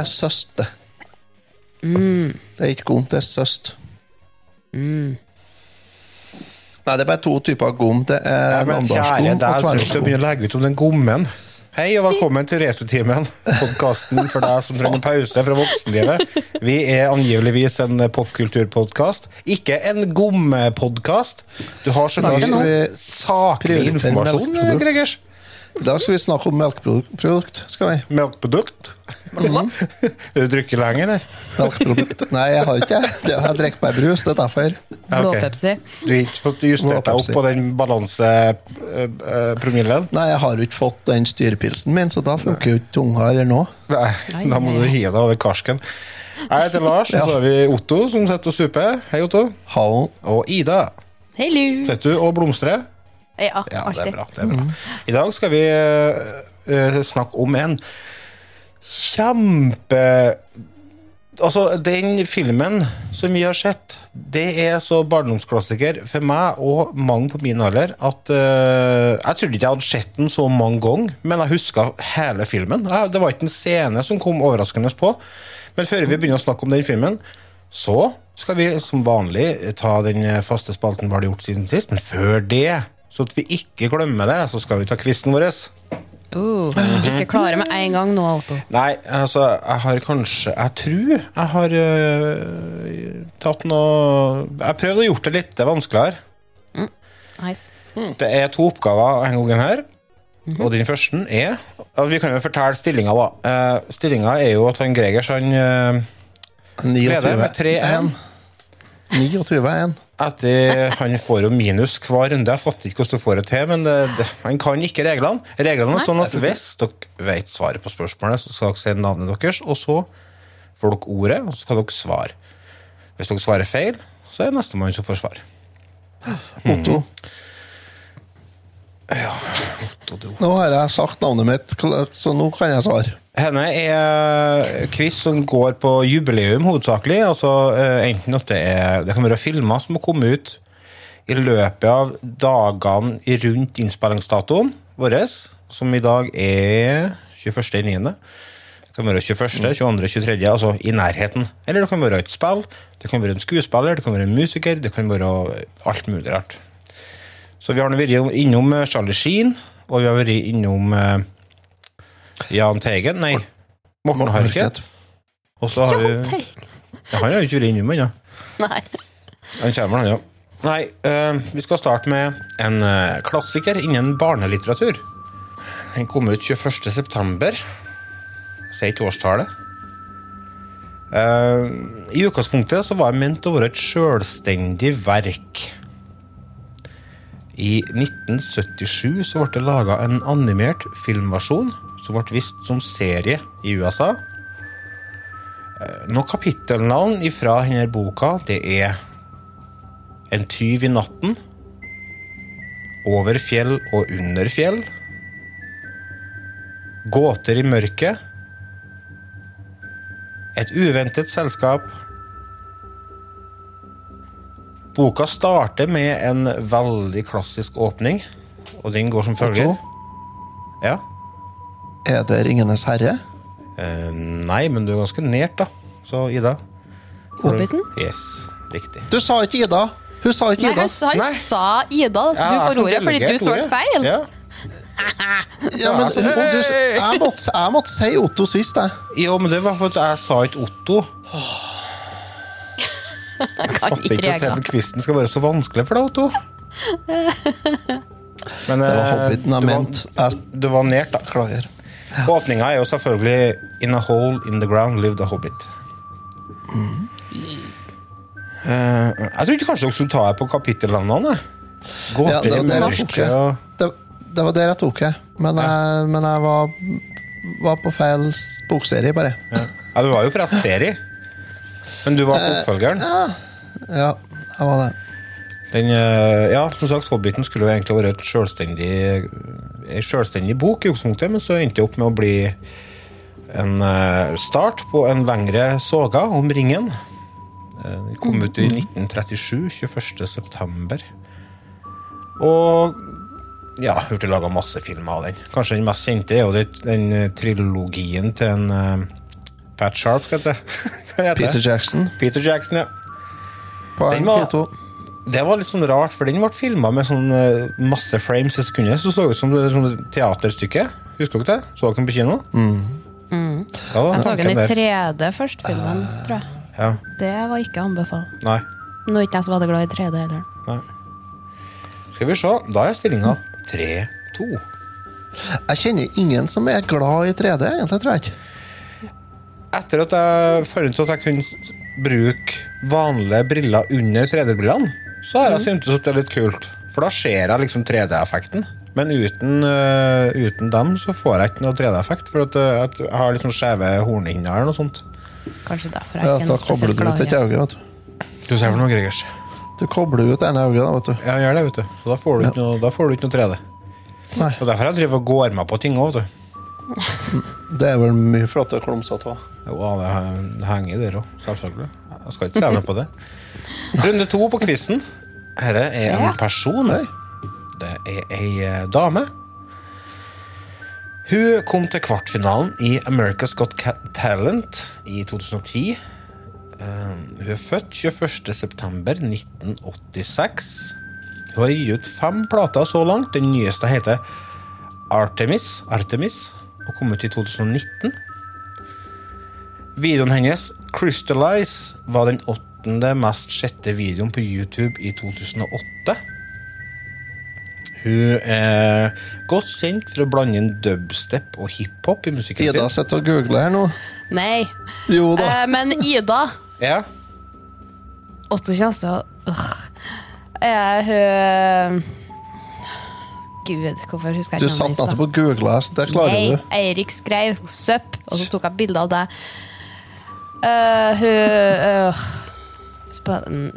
Det er søst, det. Det er ikke gom, det er søst. Nei, det er bare to typer gom. Det er namdalsgom og tverrgom. begynne å legge ut om den gommen. Hei og velkommen til Retrotimen, podkasten for deg som trenger pause fra voksenlivet. Vi er angiveligvis en popkulturpodkast, ikke en gommepodkast. Du har så mye saklig informasjon? Gregers. I dag skal vi snakke om melkeprodukt. skal vi? Melkeprodukt. Vil du drikker lenger, eller? Melkeprodukt. Nei, jeg har ikke det. Jeg drikker bare brus, det er derfor. Blåpepsi. Okay. Du har ikke fått justert deg opp på den balansepromillen? Nei, jeg har ikke fått den styrepilsen min, så da funker jo ikke tunga eller noe. Nei, da må du hive deg over karsken. Jeg heter Lars, og så har vi Otto som sitter og super. Hei, Otto. Hallo. Og Ida. Hello. Sitter du og blomstrer? Ja, Ja, det er bra. det er bra. I dag skal vi eh, snakke om en kjempe Altså, den filmen som vi har sett, det er så barndomsklassiker for meg og mange på min alder at uh, Jeg trodde ikke jeg hadde sett den så mange ganger, men jeg huska hele filmen. Det var ikke en scene som kom overraskende på. Men før vi begynner å snakke om den filmen, så skal vi som vanlig ta den faste spalten Hva har gjort siden sist. Men før det, så at vi ikke glemmer det, så skal vi ta quizen vår. Uh, ikke klare med en gang nå, Otto. Nei, altså, jeg har kanskje Jeg tror jeg har øh, tatt noe Jeg prøvde å gjort det litt vanskeligere. Nice. Det er to oppgaver en gang her. Og den første er Vi kan jo fortelle stillinga, da. Uh, stillinga er jo at han Gregers han uh, 29. leder med 3-1. 29-1. Etter Han får jo minus hver runde. Jeg fatter ikke hvordan du får det til, men det, det, han kan ikke reglene. Reglene er sånn at hvis dere vet svaret på spørsmålet, så skal dere si navnet deres, og så får dere ordet, og så skal dere svare. Hvis dere svarer feil, så er det nestemann som får svar. Otto. Otto, du. Nå har jeg sagt navnet mitt, så nå kan jeg svare. Henne er quiz som går på jubileum hovedsakelig. Altså eh, enten at det er Det kan være filmer som må komme ut i løpet av dagene rundt innspillingsdatoen vår, som i dag er 21.9. Det kan være 21., 22., 23., altså i nærheten. Eller det kan være et spill, det kan være en skuespiller, det kan være en musiker, det kan være alt mulig rart. Så vi har nå vært innom eh, Charlie Sheen, og vi har vært innom eh, Jahn Teigen. Nei, Morten Harket. Og så har vi Jahn Teigen. Han har jo ikke vært innom ennå. Nei. Han kommer, han, ja. Nei, uh, vi skal starte med en uh, klassiker innen barnelitteratur. Den kom ut 21. september. Sier ikke årstallet. Uh, I utgangspunktet så var jeg ment å være et sjølstendig verk. I 1977 så ble det laga en animert filmversjon som ble vist som serie i USA. Eh, Noen kapittelnavn fra denne boka det er En tyv i natten, Over fjell og under fjell, Gåter i mørket, Et uventet selskap. Boka starter med en veldig klassisk åpning, og den går som følger. Ja. Er det Ringenes herre? Eh, nei, men du er ganske nært, da. Så Ida. Hobbiten? Yes, riktig. Du sa ikke Ida! Hun sa ikke Nei, Ida. han sa, Nei. sa Ida. Du Ja, jeg får som ordet fordi delegert du svarte feil. Ja. Ja, men, du, jeg, måtte, jeg måtte si Otto sist, jeg. Jo, men det var for at jeg sa ikke Otto. Jeg kan Fatter ikke ikke at den kvisten quizen skal være så vanskelig for deg, Otto. Men Det var eh, Hobbiten jeg du var- mente. Jeg Du var nært, da. Beklager. Åpninga er jo selvfølgelig In a hole in the ground lived a hobbit. Eh, jeg trodde kanskje dere skulle ta her på kapittelnavnene. Ja, det var der jeg tok det. Det, var der jeg tok det. Men jeg, men jeg var, var på feil bokserie, bare. ja. ja, du var jo på rett serie. Men du var på oppfølgeren. Ja, jeg var det. Den, eh, ja, som sagt, Hobbiten skulle jo egentlig vært et selvstendig, en selvstendig bok, i utgangspunktet, men så endte det opp med å bli en eh, start på en lengre soga om ringen. Eh, Den kom ut i 1937, 21. september. Og ja, hørte laga masse filmer av den. Kanskje den mest kjente er jo den eh, trilogien til en Pat Sharp, skal jeg si. Peter? Jackson. Peter Jackson, ja. Poeng Den var- 4-2. Det var litt sånn rart, for den ble filma med sånn eh, masse frames i sekundet. Så det så ut som et sånn teaterstykke. Husker dere det? Så dere den på kino? Mm. Mm. var Jeg så den i 3D først, filmen, tror jeg. Ja, Det var ikke anbefalt. nei, Nå er ikke jeg så veldig glad i 3D heller. nei. Skal vi se. Da er stillinga 3-2. Jeg kjenner ingen som er glad i 3D, egentlig, tror jeg ikke. Etter at jeg fant ut at jeg kunne bruke vanlige briller under 3D-brillene, så har jeg syntes at det er litt kult. For da ser jeg liksom 3D-effekten. Men uten, uh, uten dem så får jeg ikke noe 3D-effekt. For at, øh, at jeg har litt sånn skjeve hornhinner eller noe sånt. Kanskje derfor jeg Ja, ikke er spesielt glad i øye, vet du. Du ser for noe, Gregers. Du kobler ut ene øyet, da, vet du. Ja, gjør det, vet du. Så da får du ikke noe, da får du ikke noe 3D. Nei, Og derfor jeg driver og går med på ting òg, vet du. det er vel mye for at det er klumsete òg. Jo, det henger der òg, selvfølgelig. Jeg skal ikke se noe på det. Runde to på quizen. Dette er en person. Det er ei eh, dame. Hun kom til kvartfinalen i America's Got Talent i 2010. Eh, Hun er født 21.9.1986. Hun har gitt ut fem plater så langt. Den nyeste heter Artemis, Artemis og kom ut i 2019. Videoen hennes, Crystallize, var den åttende mest sjette videoen på YouTube i 2008. Hun er godt kjent for å blande inn dubstep og hiphop i musikken Ida sin. sitter og googler her nå. Nei. Jo da. Eh, men Ida Ja, Otto å øh. Er hun Gud, hvorfor husker jeg Du ikke satt navnet i stad? nettopp og googla, så det klarer Nei, du. Eirik skrev 'søpp', og så tok jeg bilde av deg. Uh, hun øh.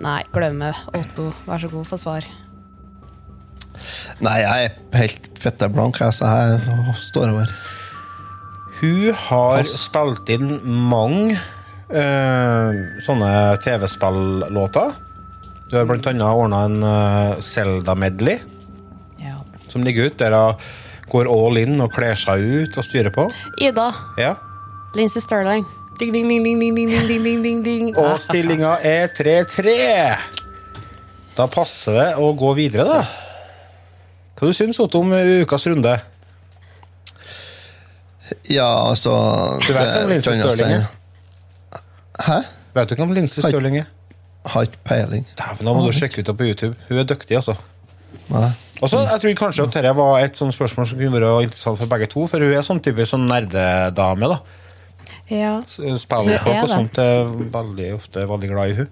Nei, glemme. Otto, vær så god, få svar. Nei, jeg er helt fette blank, jeg, så jeg står over. hun har spilt inn mange uh, sånne TV-spillåter. Du har blant annet ordna en uh, Zelda-medley Ja. som ligger ute, der hun går all in og kler seg ut og styrer på. Ida. Ja. Lincy Sterling. Ding, ding, ding, ding, ding, ding, ding, ding, ding, ding. Og stillinga er 3-3. Da passer det å gå videre, da. Hva du syns Otto om ukas runde? Ja, altså Du vet om jeg Stirling, si. Hæ? Vet du ikke om Linse Hei. Stirling er? Har ikke peiling. Dæven, da må du sjekke ut det på YouTube. Hun er dyktig, altså. Nei. Og så, jeg tror kanskje at dette var et sånt spørsmål som kunne være interessant for begge to, for hun er sånn type sånn nerdedame. da. Ja. Spillfolk og sånt er veldig ofte veldig glad i hun.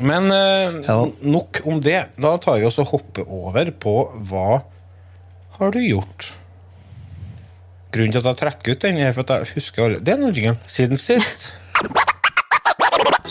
Men eh, Ja. nok om det. Da tar vi oss og hopper over på hva har du gjort? Grunnen til at jeg trekker ut den, er for at jeg husker alle Det er noe. Siden sist.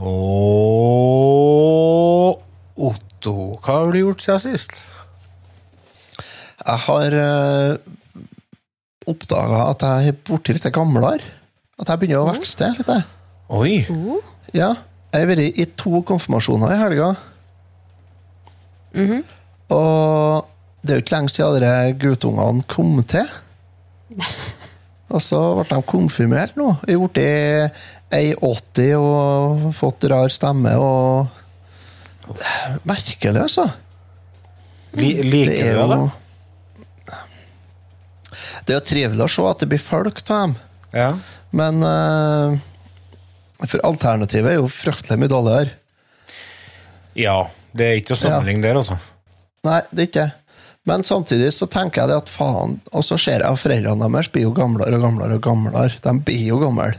Og Otto, hva har du gjort siden sist? Jeg har uh, oppdaga at jeg er blitt litt gamlere. At jeg begynner å vokse litt. jeg. Oi! Ja, jeg har vært i to konfirmasjoner i helga. Og det er jo ikke lenge siden dere guttungene kom til. Og så ble de konfirmert nå. Jeg er blitt 1,80 og fått rar stemme og er Merkelig, altså. Li Det liker er du jo det? Det er jo trivelig å se at det blir folk av dem. Ja. Men uh, For alternativet er jo fryktelig mye dårligere. ja. Det er ikke å sammenligne der, altså. Nei, det er ikke det. Men samtidig så tenker jeg det at faen Og så ser jeg at foreldrene deres blir jo gamlere og gamlere og gamlere. De blir jo gamle.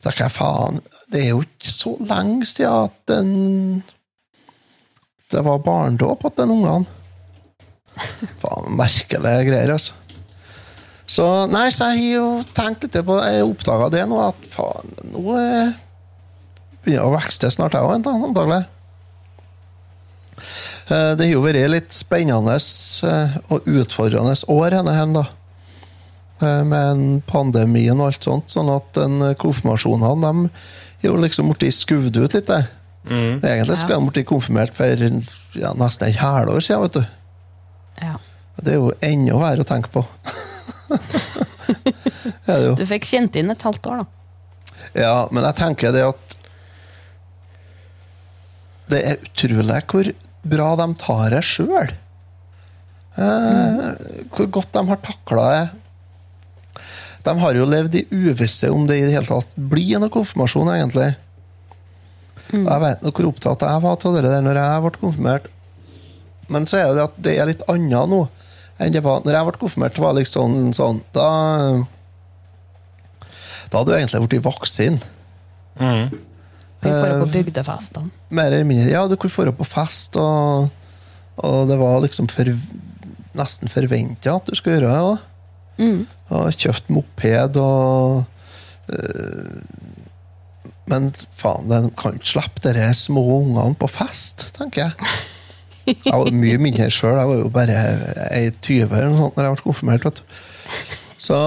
Tenker jeg faen Det er jo ikke så lenge siden at den Det var barnedåp til den ungene. Faen, merkelige greier, altså. Så nei, så jeg har jo tenkt litt på Jeg oppdaga det nå, at faen, nå begynner begynner å vokse snart, jeg òg, antagelig. Eh, Det har jo vært litt spennende eh, og utfordrende år denne her, da. Eh, Med en pandemien og alt sånt, sånn at den konfirmasjonene de er jo liksom blitt skuvd ut litt. Det. Egentlig skulle de blitt konfirmert for ja, nesten et halvår siden, vet du. Ja. Det er jo enda verre å tenke på. er det jo. Du fikk kjent inn et halvt år, da. Ja, men jeg tenker det at Det er utrolig hvor bra de tar det sjøl. Eh, hvor godt de har takla det. De har jo levd i uvisse om det i det hele tatt blir noe konfirmasjon, egentlig. Mm. Jeg vet nok hvor opptatt jeg var av det der når jeg ble konfirmert. Men så er det at det er litt annet nå enn det var når jeg ble konfirmert. Var liksom sånn Da Da hadde du egentlig blitt voksen. Mm. Du kunne Eh, på bygdefestene. Mer eller mindre. Ja, du kunne dra på fest, og, og det var liksom for, nesten forventa at du skulle gjøre det. da. Mm. Og kjøpt moped og øh, Men faen, de kan ikke slippe de små ungene på fest, tenker jeg. Jeg var mye mindre sjøl. Jeg var jo bare ei 20 eller noe sånt når jeg ble konfirmert. vet du. Så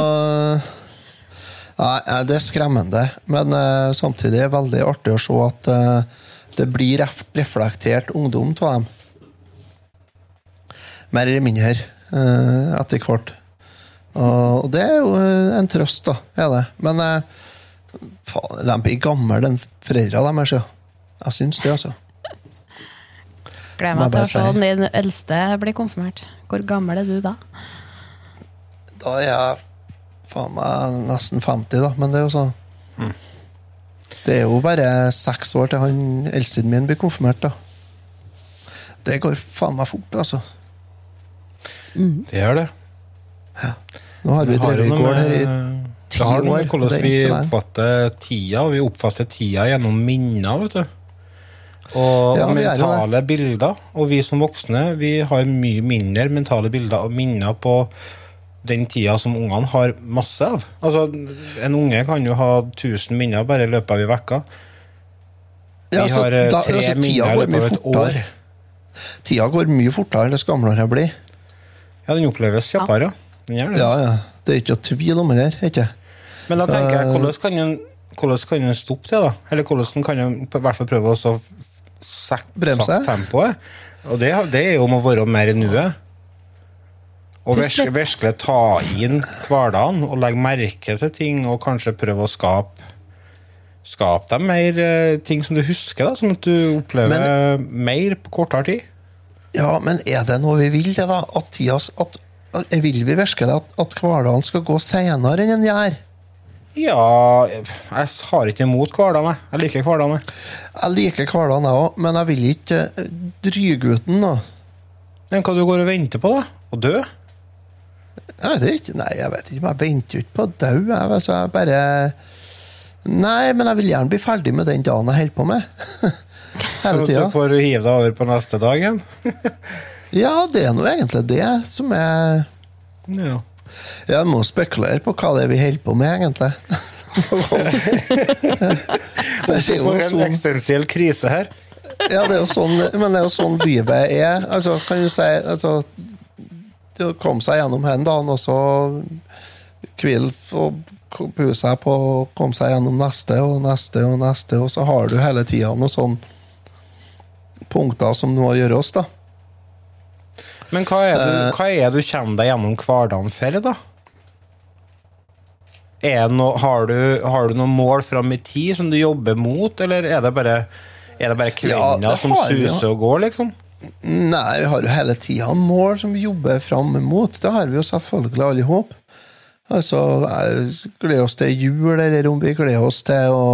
eh, det er skremmende. Men uh, samtidig er det veldig artig å se at uh, det blir ref reflektert ungdom av dem. Mer eller mindre uh, etter hvert. Og, det er jo eh, en trøst, da. Er det. Men eh, faen, de blir gamle, den foreldra deres. Ja. Jeg syns det, altså. Gleder meg til å se om din eldste blir konfirmert. Hvor gammel er du da? Da er jeg faen meg nesten 50, da. Men det er jo sånn Det er jo bare seks år til han eldstiden min blir konfirmert, da. Det går faen meg fort, altså. Det gjør det. Nå har vi noe her i med- ti det har noe år, med hvordan vi oppfatter tida, og vi oppfatter tida gjennom minner, vet du. Og Ja, mentale bilder. Og vi som voksne vi har mye mindre mentale bilder og minner på den tida som ungene har masse av. Altså, En unge kan jo ha 1000 minner bare i løpet av ei uke. Vi Ja, altså, har eh, da- tre altså, minner i løpet av et år. Tida går mye fortere dess gamlere jeg blir. Ja, Den oppleves kjappere, ja. Den gjør det. Ja, ja. Det er ikke noe tvil om det her. ikke? Men da tenker jeg, Eh, hvordan kan en, hvordan kan en stoppe det, da? Eller hvordan kan en på hvert fall prøve å sette Bremse? tempoet? Og det, det er jo om å være mer i nuet. Og virkelig, virkelig ta inn hverdagen og legge merke til ting, og kanskje prøve å skape Skape deg mer eh, ting som du husker, da, sånn at du opplever mer på kortere tid. Ja, men er det noe vi vil, det da? At tida, at, vil vi virkelig at, at hverdagen skal gå senere enn den gjør? Ja, jeg har ikke imot hverdagen, jeg. Jeg liker hverdagen. jeg. Jeg liker hverdagen, jeg òg, men jeg vil ikke eh, dryge ut den. da. Men hva du går og venter på, da? Å dø? Jeg vet ikke, Nei, jeg vet ikke, men jeg venter jo ikke på å dø. Jeg, altså, jeg bare Nei, men jeg vil gjerne bli ferdig med den dagen jeg holder på med. Hele at Så du får hive deg over på neste dag igjen? Ja, det er nå egentlig det som er Ja. Jeg må spekulere på hva det er vi holder på med, egentlig. det er For en sånn, eksistensiell krise her. ja, det er jo sånn, men det er jo sånn livet er. Altså, kan du si altså, Det å komme seg gjennom den dagen, og så hvile og pue seg på å komme seg gjennom neste og neste og neste, og så har du hele tida noen sånne punkter som må oss da. Men hva er, Eh. du, hva er du kommer deg gjennom hverdagen for, da? Det har, du, har du noen mål fram i tid som du jobber mot, eller er det bare, er det bare Ja, det som suser og går, liksom? Nei, vi har jo hele tida mål som vi jobber fram mot. Det har vi jo selvfølgelig alle håp. Altså, gleder oss til jul, eller om vi gleder oss til å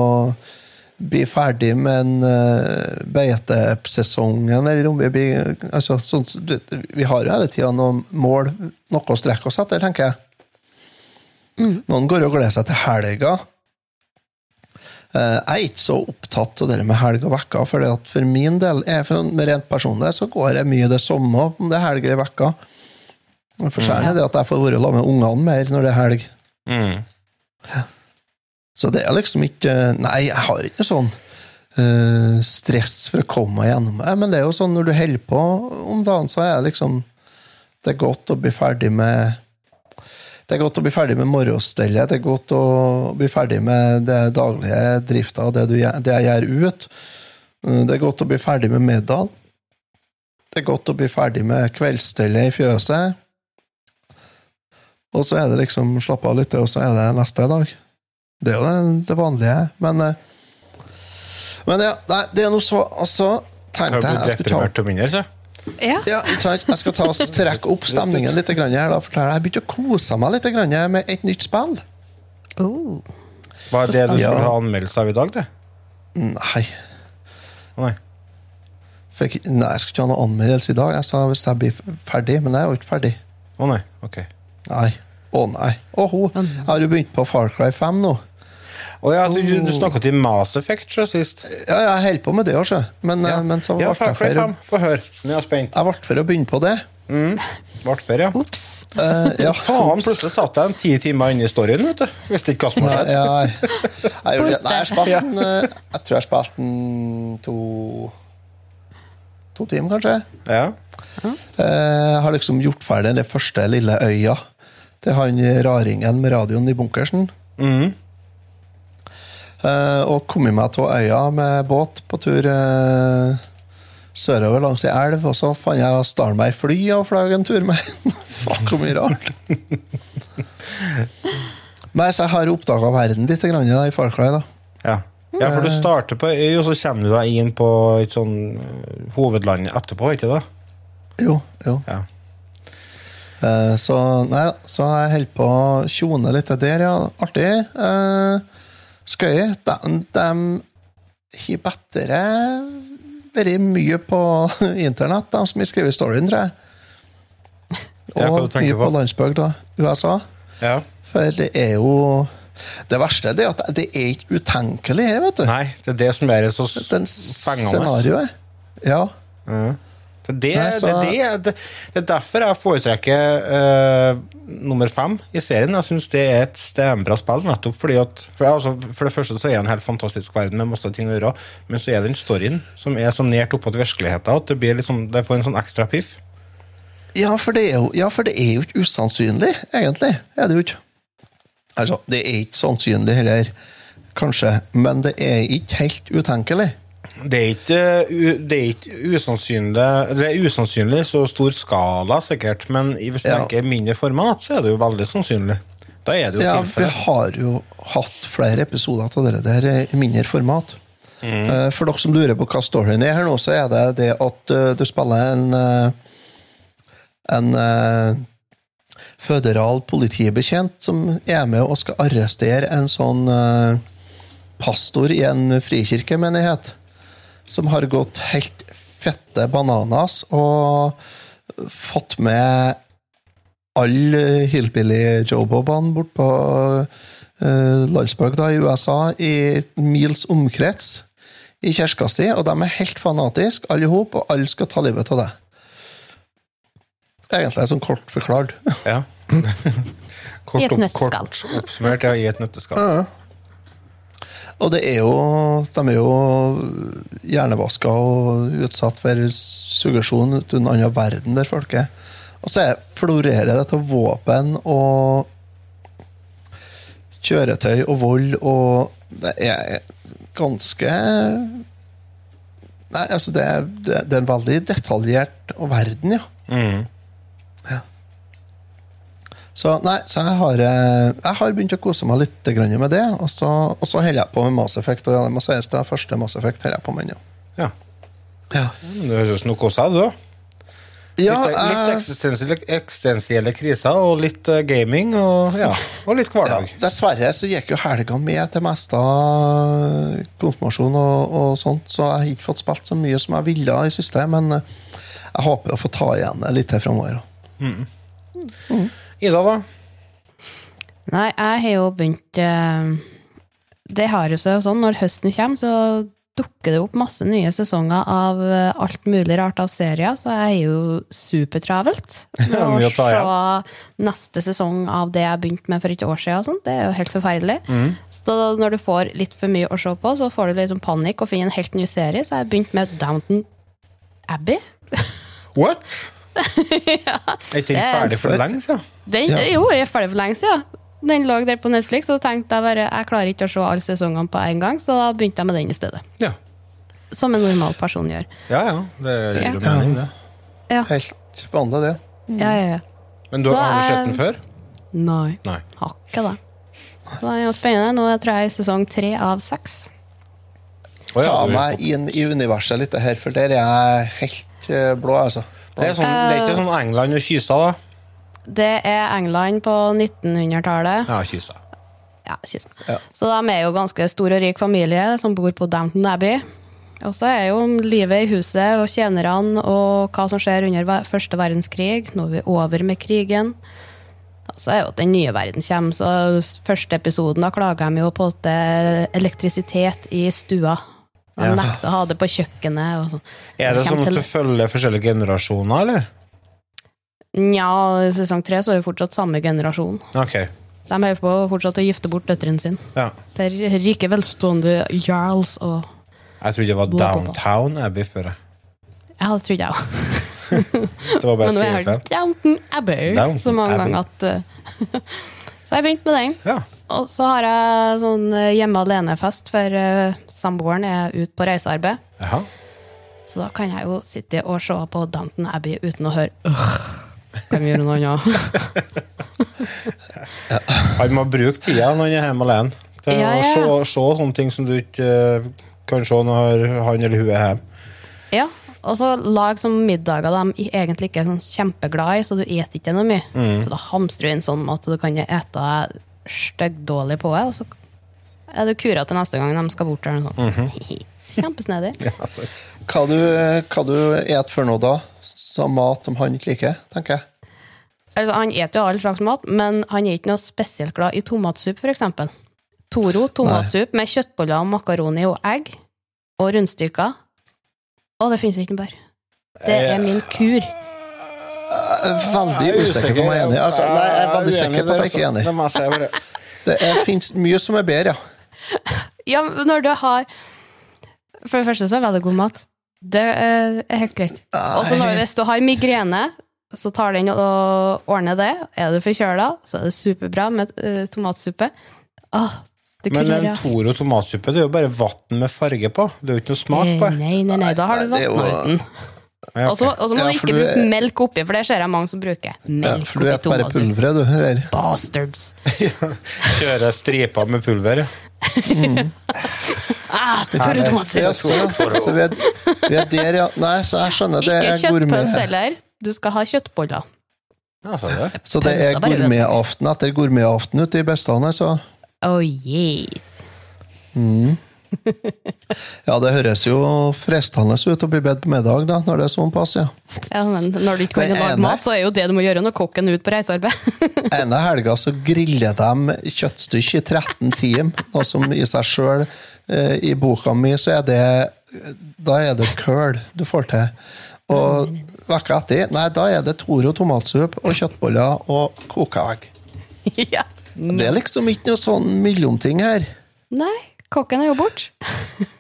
bli ferdig med en uh, beitesesongen, eller om vi blir altså, sånn, du Vi har jo hele tida noen mål, noe å strekke oss etter, tenker jeg. Noen går og gleder seg til helga. Uh, Jeg er ikke så opptatt av det med helg og vekker, for for min del, jeg, for rent personlig, så går jeg mye det samme om det er helg eller vekker. Forskjellen er det at jeg får være sammen med ungene mer når det er helg. Mm. Så det er liksom ikke Nei, jeg har ikke noe sånn uh, stress for å komme meg gjennom. Men det er jo sånn når du holder på om dagen, så er det liksom Det er godt å bli ferdig med det er godt å bli ferdig med morgenstellet, det er godt å bli ferdig med det daglige drifta og det, det jeg gjør ut. Eh, Det er godt å bli ferdig med middag. Det er godt å bli ferdig med kveldsstellet i fjøset. Og så er det liksom slappe av litt, og så er det neste dag. Det er jo det, vanlige. Men, eh, men ja, nei, det er noe så Altså, tenkte jeg jeg skulle ta mindre, så? Ja. ja, sant? Jeg skal ta og trekke opp stemningen litt grann her. Da, jeg begynte å kose meg litt grann med et nytt spill. Oh. er det du skulle ha anmeldelse av i dag, det? Nei, nei. fikk, nei jeg skal ikke ha noe anmeldelse i dag. Jeg sa hvis jeg blir ferdig, men jeg er jo ikke ferdig. Å nei, ok. Nei. Å nei. Å, ho. Jeg har jo begynt på Far Cry 5 nå. Å ja, du, du snakka til Mass Effect så sist. Ja, jeg holder på med det også, men, ja. men så ble ja, jeg for, 5. Få høre. Nå er jeg spent. jeg ble for å begynne på det. Ble for, ja. Ops. Uh, ja, Faen, plutselig satt jeg en ti timer inne i storyen, vet du. Visste ikke hva som hadde skjedd. ja, jeg, jeg, gjorde jeg eh, Jeg tror jeg spilte den to To timer, kanskje. Ja. Jeg har liksom gjort ferdig den første lille øya til han raringen med radioen i bunkersen. Mhm. Eh, og kommet meg til øya med båt på tur eh, sørover langs ei elv. Og så fant jeg stjal meg fly og fløy en tur med. Faen, hvor mye rart. Men så jeg har oppdaga verden litt grann, da, i Far Cry. da. Ja. ja, for du starter på øy, og så kommer du deg inn på et sånn eh, hovedland etterpå, ikke det? Jo, jo. Ja. Eh, så nei, så jeg holder på å tjone litt der, ja. Artig. Uh, Skøy. De, de har bedre vært mye på internett, de som har skrevet storyen, tror jeg. Og mye på på? landsbygda, USA. ja. For det er jo Det verste det er at det er ikke utenkelig her, vet du. Nei, det er det som er så fengende. scenarioet. Ja. Ja. Det, det, Nei, så- det, det, det er derfor jeg foretrekker uh, nummer fem i serien. Jeg syns det er et steinbra spill, nettopp fordi at for, altså, for det første så er det en helt fantastisk verden med masse ting å gjøre, men så er den storyen som er så nært oppå til virkeligheten at det, blir liksom, det får en sånn ekstra piff. Ja, for det er jo, ja, er jo ikke usannsynlig, egentlig. Er det jo ikke. Altså, det er ikke sannsynlig heller, kanskje, men det er ikke helt utenkelig. Det er ikke, det er ikke usannsynlig Det er usannsynlig så stor skala, sikkert, men hvis du Ja. tenker mindre format, så er det jo veldig sannsynlig. Da er det jo Ja, vi har jo hatt flere episoder av det der i mindre format. Mm. For dere som lurer på hva storyen er her nå, så er det det at eh, du spiller en eh, en eh, føderal politibetjent som er med og skal arrestere en sånn eh, pastor i en frikirkemenighet som har gått helt fette bananas og fått med alle hillbilly-jobobene bort på uh, landsbygda i USA i mils omkrets i kirka si, og de er helt fanatiske, alle i hop, og alle skal ta livet av det. Egentlig sånn kort forklart. Ja. kort, et opp, kort oppsummert, ja, i et nøtteskall. Og det er jo De er jo hjernevaska og utsatt for suggesjon ut en annen verden der folk er. Og så er- florerer det til våpen og kjøretøy og vold, og det er ganske Nei, altså, det er, det er en veldig detaljert verden, ja. Mm. Så nei, så jeg har, eh, jeg har begynt å kose meg litt med det, og så, og så holder jeg på med Mass Effect. Og ja, det må sies det første Mass Effect holder jeg på med ennå. Ja. Ja, Men Det høres ut som noe hos deg, du ja litt, litt eksistensielle, eksistensielle kriser og litt eh, gaming og, ja, og litt ja, hverdag. dessverre så gikk jo helga med til meste konfirmasjon og, og sånt, så jeg har ikke fått spilt så mye som jeg ville i siste, men eh, jeg håper å få ta igjen det litt framover. Ida, da? Nei, jeg har jo begynt eh, Det har jo seg sånn, når høsten kommer, så dukker det opp masse nye sesonger av eh, alt mulig rart av serier, så jeg er jo supertravelt med å se neste sesong av det jeg begynte med for et år siden. Og sånt. det er jo helt forferdelig. Mm. Så når du får litt for mye å se på, så får du litt sånn panikk og finner en helt ny serie. Så jeg begynte med Downton Abbey. What? Er ikke den ferdig for lenge siden? Ja. Jo, jeg er ferdig for lenge siden. Den lå der på Netflix, og så tenkte jeg bare jeg klarer ikke å se alle sesongene på en gang, så da begynte jeg med den i stedet. Ja. Som en normal person gjør. Ja, ja. Det gir jo Ja. mening, det. Ja, Helt vanlig, det. ja, ja. ja. Men du, Så har du er- sett den før? Nei. Nei. Har ikke det. Så det er jo spennende. Nå tror jeg i sesong tre av seks. Oh, ja, Ta meg inn i universet litt her, for der er jeg helt eh, blå, altså. Det er, sånn, det er ikke sånn England og Kysa, da? Det er England på 1900-tallet. Ja, Kysa. Ja. Ja. Så de er jo ganske stor og rik familie som bor på Downton Abbey. Og så er jo livet i huset og tjenerne og hva som skjer under første verdenskrig. Nå er vi over med krigen. Og så er jo at den nye verden kommer, så første episoden da klager de jo på at det er elektrisitet i stua. Ja. nekter å ha det på kjøkkenet. Sånn. Er det sånn at du følger forskjellige generasjoner, eller? Nja, i sesong tre så er det fortsatt samme generasjon. Okay. De holder på fortsatt å gifte bort døtrene sine. Ja. Det er rike, velstående jarls og Jeg trodde det var. Downtown Abbey før. Ja, det trodde jeg òg. Det var bare skrivefeil. Downton Abbey så mange ganger at eh, Så jeg begynte med den. Ja. Og så har jeg sånn eh, hjemme alene-fest, for uh, samboeren er ute på reisearbeid. Aha. Så da kan jeg jo sitte og se på Danton Abbey uten å høre «Åh, Kan vi gjøre noe annet? Han må bruke tida når han er hjemme alene, til Ja, å se, se sånne ting som du ikke eh, kan se når han eller hun er hjemme. Ja. Og så lag som middager de egentlig ikke er sånn kjempeglad i, så du eter ikke noe mye. Mm. Så da hamstrer du inn sånn mat, så du kan ete styggdårlig på det, og så er du kura til neste gang de skal bort. der. Sånn. Mm -hmm. Kjempesnedig. Hva du, hva du et for noe da? Som mat som han ikke liker, tenker jeg. Altså, han eter jo all slags mat, men han er ikke noe spesielt glad i tomatsuppe, f.eks. Toro tomatsuppe med kjøttboller og makaroni og egg og rundstykker. Og det finnes ikke noe bedre. Det er min kur. Veldig usikker på om jeg er enig. Altså, nei, jeg er veldig sikker på at jeg ikke er enig. Det er, finnes mye som er bedre, ja. Ja, men når du har For det første så er det veldig god mat. Det er helt greit. Og så hvis du har migrene, så tar den og ordner det. Er du forkjøla, så er det superbra med eh, tomatsuppe. Åh, Men en. Toro tomatsuppe det er jo bare vann med farge på. Det er jo ikke noe smak på. det. Nei, nei, nei, da har du uten. Ja, Og så og så må Ja, du ikke bruke er- melk oppi, for det ser jeg mange som bruker. Melk ja for du oppi bare pulveret, du. Her. Bastards. Kjører striper med pulver. ja. Ah, Toro Ja, tomatsuppe. så, vi, er, vi er der, ja. Nei, så jeg skjønner. Det Ikke er kjøttpølse heller. Du skal ha kjøttboller. Ja, så det. Så det er gourmetaften etter gourmetaften ute i Bestane, så Oh yes. Ja, det høres jo fristende ut å bli bedt på middag, da, når det er sånn pass, ja. Ja, men når du ikke kan lage mat, så er jo det du må gjøre når kokken er ute på reisearbeid. Ene helga så griller de kjøttstykke i 13 timer, noe som i seg sjøl I boka mi så er det Da er det køl du får til. Og vekka etter, nei, da er det Toro tomatsuppe og kjøttboller og koka egg. ja. Det er liksom ikke noe sånn mellomting her. Nei, kokken er jo borte.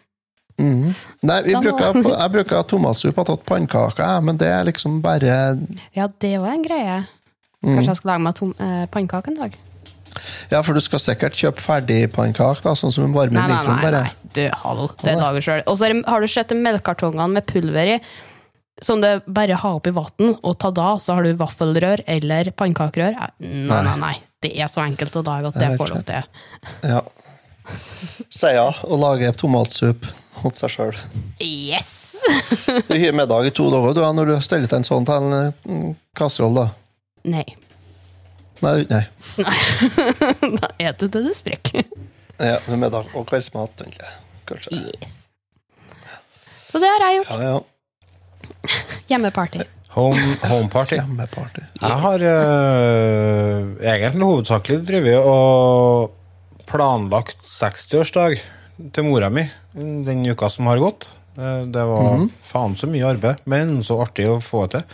Nei, vi bruker, jeg bruker tomatsuppe og tatt pannekaker, men det er liksom bare Ja, det var en greie. Kanskje jeg skal lage meg eh, pannekake en dag? Ja, for du skal sikkert kjøpe ferdigpannkake, da, sånn som en varme i Nei, nei, mikroen, nei. nei. Du, hallo. Det lager sjøl. Og så er har du sett melkekartongene med pulver i? Som det bare har oppi vann, og ta da, så har du vaffelrør eller pannekakerør. Nei, nei, nei. Det er så enkelt å lage at det får lov til. Ja. Sier ja, og lager tomatsup mot seg sjøl. Yes! Du har middag i to dager du, når du steller til en sånn til en mm, kasseroll, da. Nei. Nei, nei. Da spiser du det du sprekker. Ja, med middag og kveldsmat, egentlig. Kanskje. Yes. Så det har jeg gjort. Ja, ja. Hjemmeparty. Home, home party. Hjemmeparty. Jeg har uh, egentlig hovedsakelig drevet og planlagt 60-årsdag til mora mi den uka som har gått. Eh, Det var faen så mye arbeid, men så artig å få til.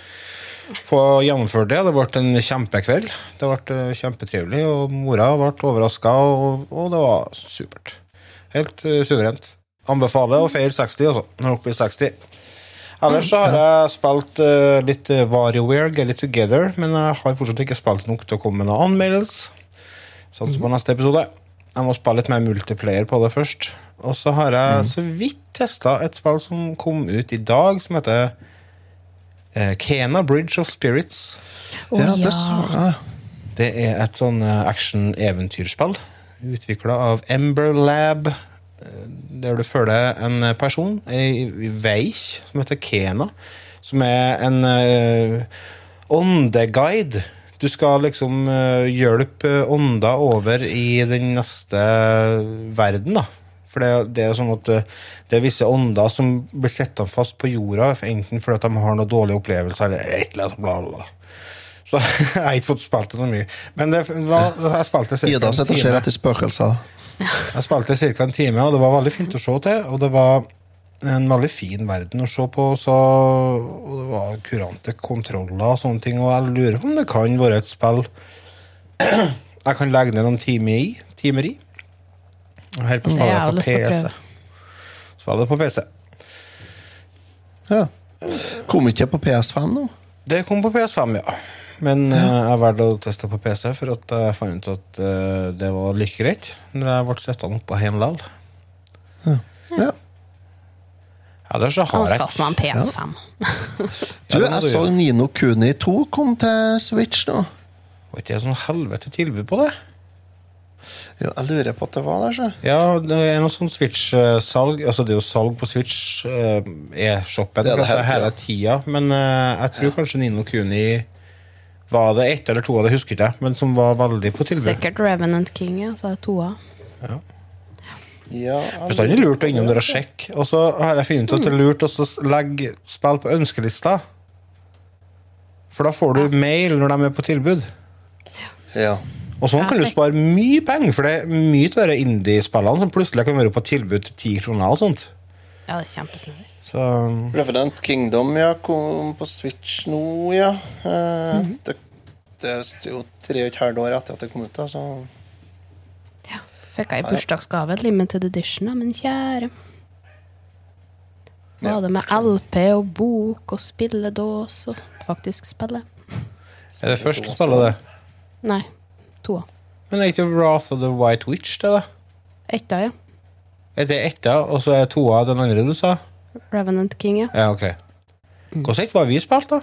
Få gjennomført det. Det ble en kjempekveld. Det ble eh, kjempetrivelig, og mora ble overraska, og, og det var supert. Helt uh, suverent. Anbefaler å feire 60, altså, når dere blir 60. Ellers så har jeg spilt uh, litt uh, WarioWare, Get It Together, men jeg har fortsatt ikke spilt nok til å komme med noen anmeldelse. Satser på neste episode. Jeg må spille litt mer multiplayer på det først. Og så har jeg så vidt testa et spill som kom ut i dag, som heter uh, Kena Bridge of Spirits. Oh, ja, det sa jeg. Det er et sånn eh, action-eventyrspill utvikla av Ember Lab. Eh, Der du følger en person, ei veik, som heter Kena, som er en eh, åndeguide. Du skal liksom eh, hjelpe ånder over i den neste verden, da. For det, det er sånn at eh, det er visse ånder som blir sittende fast på jorda, enten fordi at de har noen dårlige opplevelser, eller et eller annet bla, bla. Så jeg har ikke fått spilt det noe mye. Men det var, jeg spilte Ida en sitter og ser time. etter spøkelser. Jeg spilte ca. en time, og det var veldig fint å se til. Og det var en veldig fin verden å se på, så, og det var kurante kontroller og sånne ting. Og jeg lurer på om det kan være et spill jeg kan legge ned noen timer i. Timer i. Og helt på spillet på PC. Spille Spillet på PC. Ja. Kom ikke på PS5 nå? Det kom på PS5, ja. Men ja. jeg valgte å teste på PC, for at jeg fant ut at eh, det var like greit når jeg ble sittende oppå hjemme likevel. Ja. Ellers så har jeg skaffer meg en PS5. Du, jeg så. Nino Kuni 2 kom til Switch nå. Var ikke det sånn helvete tilbud på det? Jo, jeg lurer på at det var der, så. Ja, det er noe sånn Switch-salg. Altså, det er jo salg på Switch, eh, e-shoppen, er altså, hele tida. Men eh, jeg tror kanskje Nino Kuni var det ett eller to av det, husker ikke jeg, men som var veldig på tilbud. Sikkert Revenant King, ja. Så er det toa. Ja, jeg Bestandig lurt å innom dere og sjekke. Og så har jeg funnet ut at det er lurt å legge spill på ønskelista. For da får du mail når de er på tilbud. Ja. Og sånn Ja, kan du spare mye penger, for det er mye av de indie-spillene som plutselig kan være på tilbud til ti kroner og sånt. Ja, det er kjempesnedig. Så Revenant Kingdom ja, kom på Switch nå, ja. Eh, det, det er jo tre og et halvt år etter at det kom ut, da, så Ja. Fikk jeg i bursdagsgave, et limited edition av min kjære. Ja. Var det med LP og bok og spilledås og faktisk spille? er det første spillet, det. Nei, toa. Men er ikke Wrath of the White Witch det, da? Etta, ja. Er det etta, og så er toa den andre du sa? Revenant King, ja. Ja, ok. Hvordan het var vi spilt, da?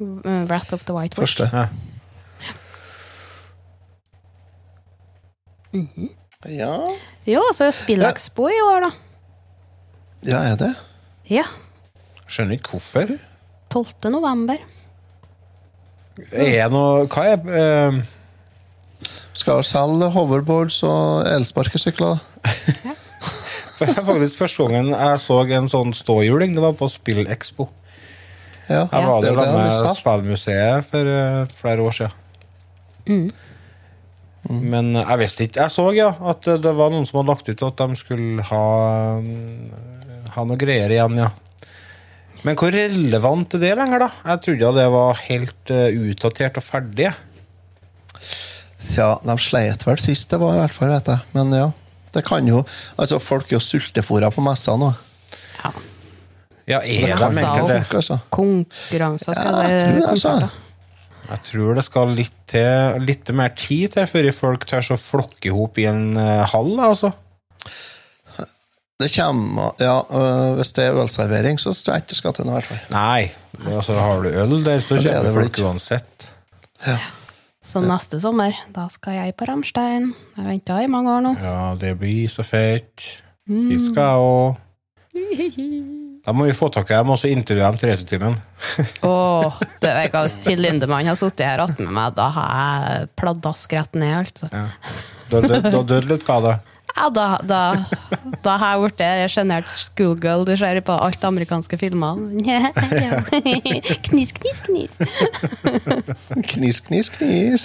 Uh, Wrath of the White Witch. første. Ja. Ja, Jo, så er Spillaksbo i år, da. ja er det? Ja. Skjønner ikke hvorfor. 12. november. Er noe Hva er uh... Skal selge hoverboards og elsparkesykler. for er faktisk første gangen jeg så en sånn ståhjuling, det var på Spillekspo. Ja, Her var er det sammen med. Spillmuseet for uh, flere år siden. Men eh, jeg visste ikke Jeg så ja at det- det var noen som hadde lagt ut at de skulle ha mm, Ha noe greier igjen, ja. Men hvor relevant er det lenger, da? Jeg trodde det var helt eh, utdatert og ferdig. Ja, de sleit vel sist det var, i hvert fall, vet jeg. Men ja. Det kan jo Altså, folk er jo sultefòra på messa nå. Ja. Ja, er de egentlig det? Altså. Konkurranser skal Ja, jeg tror det, altså. Jeg tror det skal litt, til, litt mer tid til før folk tør å flokke i hop i en eh, hall. Altså. Det kommer Ja, øh, hvis det er ølservering, så tror jeg ikke det skal til noe, i hvert fall. Nei, altså, har du øl der, så er vel folk uansett. Ja. Så neste sommer, da skal jeg på Ramstein. Jeg venta i mange år nå. Ja, det blir så fett. Dit skal jeg òg. Da må vi få tak i dem og så intervjue dem til Returtimen. Åh, det vet jeg hva, Til Lindemann har sittet her attmed meg, da har jeg pladask rett ned, altså. Ja. Da døde litt hva da? Ja, da, da, da har jeg blitt en sjenert schoolgirl du ser på alt amerikanske filmer. Knis, knis, knis. Knis, knis, knis.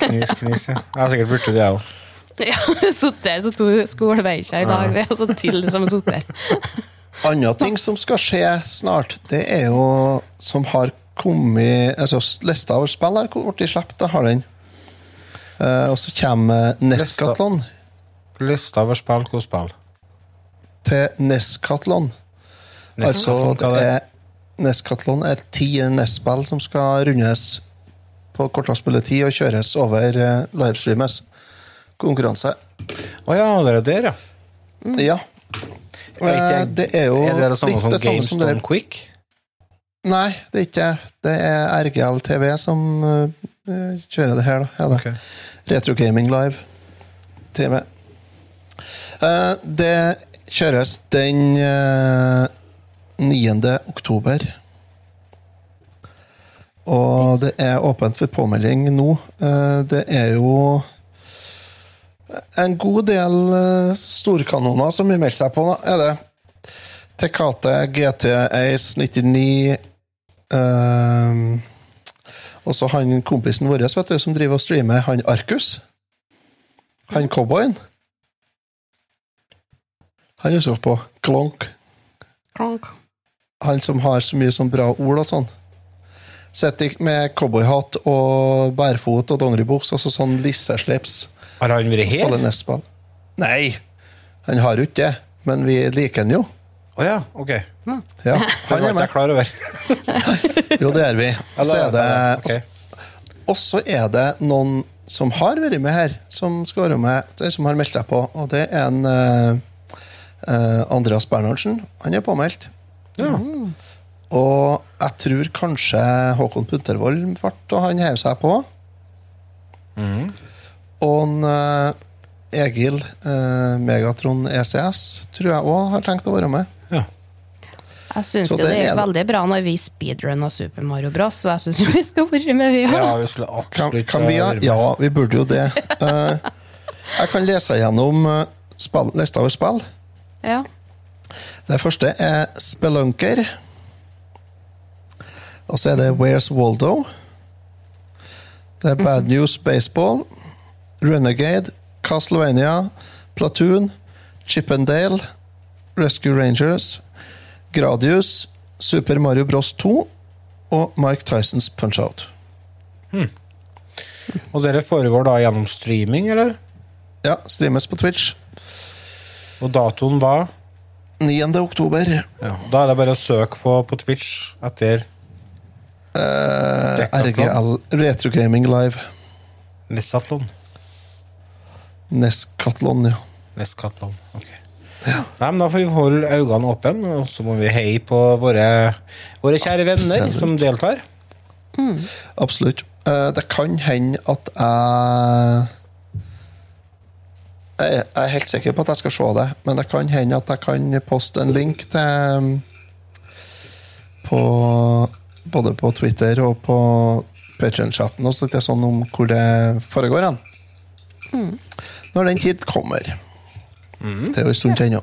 Knis, knis, ja. Jeg har sikkert blitt det, jeg òg. Ja, Sotter så stor skoleveikja i dag, Ja. så til som sotter. Andre ting som skal skje snart, det er jo som har kommet Altså, lista over spill har blitt sluppet, da har den. Uh, og så kommer Neskatlon Lista over spill, hvilke spill? til Neskatlon. Altså, det er det? er ti NES-spill som skal rundes på kortest mulig tid og kjøres over uh, livestreames. Konkurranse. Å ja, det er der, ja. Ja. Er Eh, det er jo Er det det samme som det Games som Done Quick? Nei, det er ikke det. er RGL TV som eh, kjører det her, da. Ja, da. Ok. Retro Gaming Live TV. Eh, det kjøres den eh, 9. oktober. Og det er åpent for påmelding nå. Eh, det er jo en god del eh, storkanoner som har meldt seg på, er det. Tekate, GT Ace 99 ehm, Og så han kompisen vår vet du, som driver og streamer, han Arkus. Han cowboyen. Han husker jeg på. Klonk. Klonk. Han som har så mye sånn bra ord og sånn. Sitter med cowboyhatt og bærfot og dongeribukse, altså sånn lisseslips. Har han vært her? Spiller. Nei, han har jo ikke det, men vi liker han jo. Å ja, ok. Ja, Det han var er ikke jeg med. klar over. Jo, det er vi. Og så er det, okay. og er det noen som har vært med her, som skal være med, som har meldt seg på. Og det er en eh, eh, Andreas Bernhardsen. Han er påmeldt. Ja. Og jeg tror kanskje Håkon Puntervold ble og han heiv seg på. Og en, eh, Egil eh, Megatron ECS tror jeg òg har tenkt å være med. Ja. Jeg syns det, det er gikk veldig bra når vi speedrunna Super Mario Bros, så jeg syns vi skal være med, vi ja, vi skulle absolutt kan vi, være med. ja, vi burde jo det. uh, jeg kan lese gjennom uh, spill, lista over spill. Ja. Det første er Spelunker. Og så er det Where's Waldo. Det er Bad News Baseball. Renegade. Castlevania. Platoon. Chippendale. Rescue Rangers. Gradius. Super Mario Bros 2. Og Mike Tysons Punch-Out. Og dere foregår da gjennom streaming, eller? Ja, streames på Twitch. Og datoen var 9. oktober. ja. Da er det bare å søke på, på Twitch etter Eh, RGL Retro Gaming Live. Nesatlon. Neskatlon, ja. Neskatlon. Ok. Nei, men Da får vi holde øynene åpne, og så må vi heie på våre, våre kjære venner Absolutt. som deltar. Absolutt. Eh, det kan hende at jeg Jeg er helt sikker på at jeg skal se det, men det kan hende at jeg kan poste en link til på, Både på Twitter og på Patreon-chatten og litt sånn om hvor det foregår Mm. Når den tid kommer. Det er jo en stund til ennå.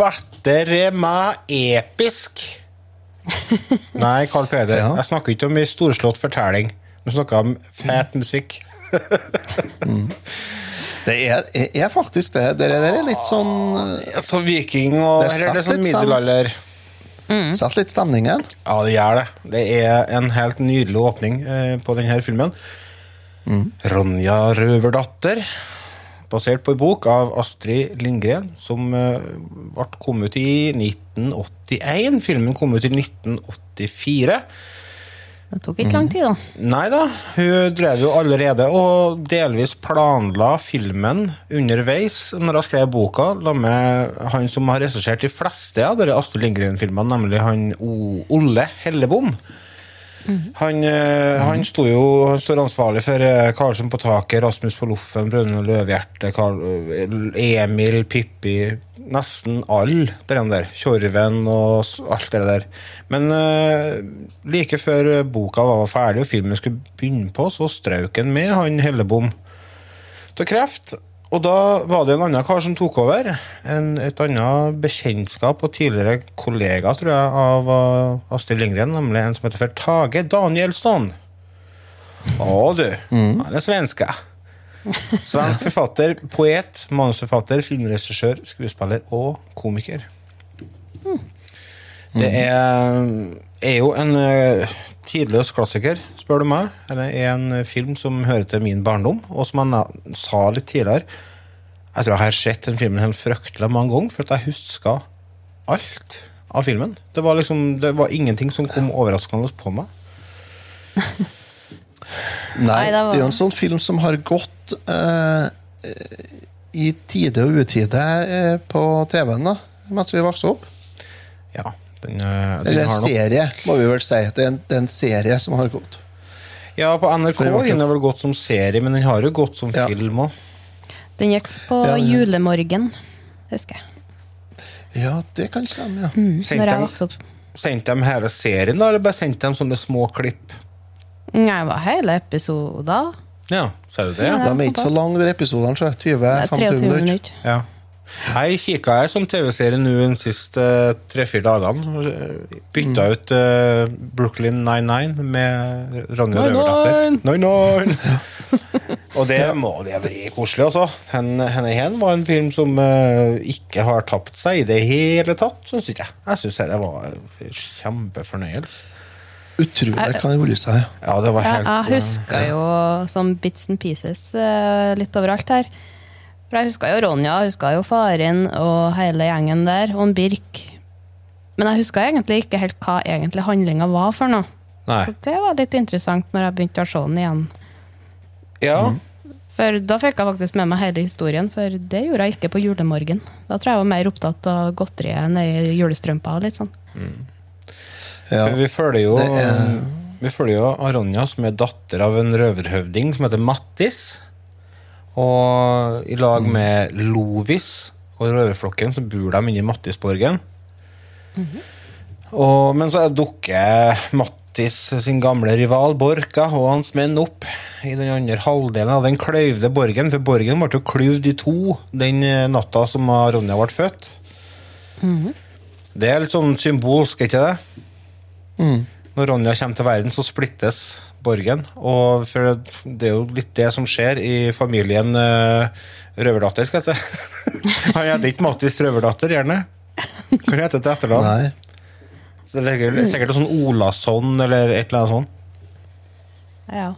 Er meg episk. Nei, Carl Peder, Ja. jeg snakker ikke om en storslått fortelling. Du snakker om fet musikk. Det er, er, faktisk det. Det er, det er litt sånn Altså viking og Det er det er sånn middelalder. Satt litt stemningen. Ja, det gjør det. Det er en helt nydelig åpning eh, på denne filmen. Ronja Røverdatter, basert på en bok av Astrid Lindgren, som eh, ble kom ut i 1981. Filmen kom ut i 1984. Det tok ikke lang tid, da. Nei da, hun drev jo allerede og delvis planla filmen underveis når hun skrev boka, la med han som har regissert de fleste av de Astrid Lindgren-filmene, nemlig han Olle Hellebom. Han, eh, han, sto jo, han står ansvarlig for eh, Karlsson på taket, Rasmus på loffen, Brønnøy Løvhjerte, Karl, eh, Emil, Pippi Nesten alle de der. Tjorven og alt det der. Men uh, like før boka var ferdig og filmen skulle begynne på, så strøk han med han Hellebom til kreft. Og da var det en annen kar som tok over. En, et annet bekjentskap og tidligere kollega, tror jeg, av uh, Astrid Lindgren, nemlig en som heter for Tage Danielsson. Å, du. Han er svenske. Svensk forfatter, poet, manusforfatter, filmregissør, skuespiller og komiker. Det er, er jo en uh, tidløs klassiker, spør du meg. Eller er en eh, film som hører til min barndom, og som jeg sa litt tidligere Jeg tror jeg har sett den filmen helt fryktelig mange ganger, for at jeg huska alt av filmen. Det var liksom, det var ingenting som kom overraskende på meg. Nei, det det, er jo en sånn film som har gått eh, i tide og utide eh, på TV-en da, mens vi vokste opp. Ja, den, er, Eller en serie, må vi vel si. Det er en, det er en serie som har gått. Ja, på NRK har den vel gått som serie, men den har jo gått som Ja. film òg. Den gikk på Ja, ja. julemorgen, husker jeg. Ja, det kan stemme, ja. Mm, Sendte når jeg vokste opp. Sendte de hele serien, da, eller bare sendte de sånne små klipp? Nei, det var hele episoder. Ja, ser du det? Ja. De er ikke så lange, de episodene. så 20-25 Det er 23 minutter. minutter. Ja. Jeg kikka jeg sånn TV-serie nå de siste tre-fire dagene. Bytta ut uh, Brooklyn 99 med Ronja Røverdatter. 99! Og det må det være koselig, altså. Henne igjen var en film som uh, ikke har tapt seg i det hele tatt, syns ikke jeg. Jeg syns det var kjempefornøyelse. Utrolig kan det være seg. Ja, det var Jeg, helt jeg eh, husker jo sånn bits and pieces uh, litt overalt her. For jeg huska jo Ronja, jeg huska jo faren og hele gjengen der, og en Birk. Men jeg huska egentlig ikke helt hva egentlig handlinga var for noe. Nei. Så det var litt interessant når jeg begynte å se den igjen. Ja. For da fikk jeg faktisk med meg hele historien, for det gjorde jeg ikke på julemorgen. Da tror jeg jeg var mer opptatt av godteriet enn i julestrømpa og litt sånn. Ja. For vi følger jo er- Vi følger jo Aronja, som er datter av en røverhøvding som heter Mattis. Og i lag med Lovis og røverflokken så bor de inne i Mattisborgen. og, men så dukker Mattis sin gamle rival Borka og hans menn opp i den andre halvdelen av den kløyvde borgen. For borgen ble jo klyvd i to den eh, natta som Ronja ble født. Det er litt sånn symbolsk, ikke det? Når Ronja kommer til verden, så splittes borgen. Og for det, det er jo litt det som skjer i familien uh, Røverdatter, skal jeg si. Han heter ikke Mattis Røverdatter, gjerne. Hva heter det til etternavn. Så Det er sikkert- sånn Olasson eller et eller annet sånt. Ja.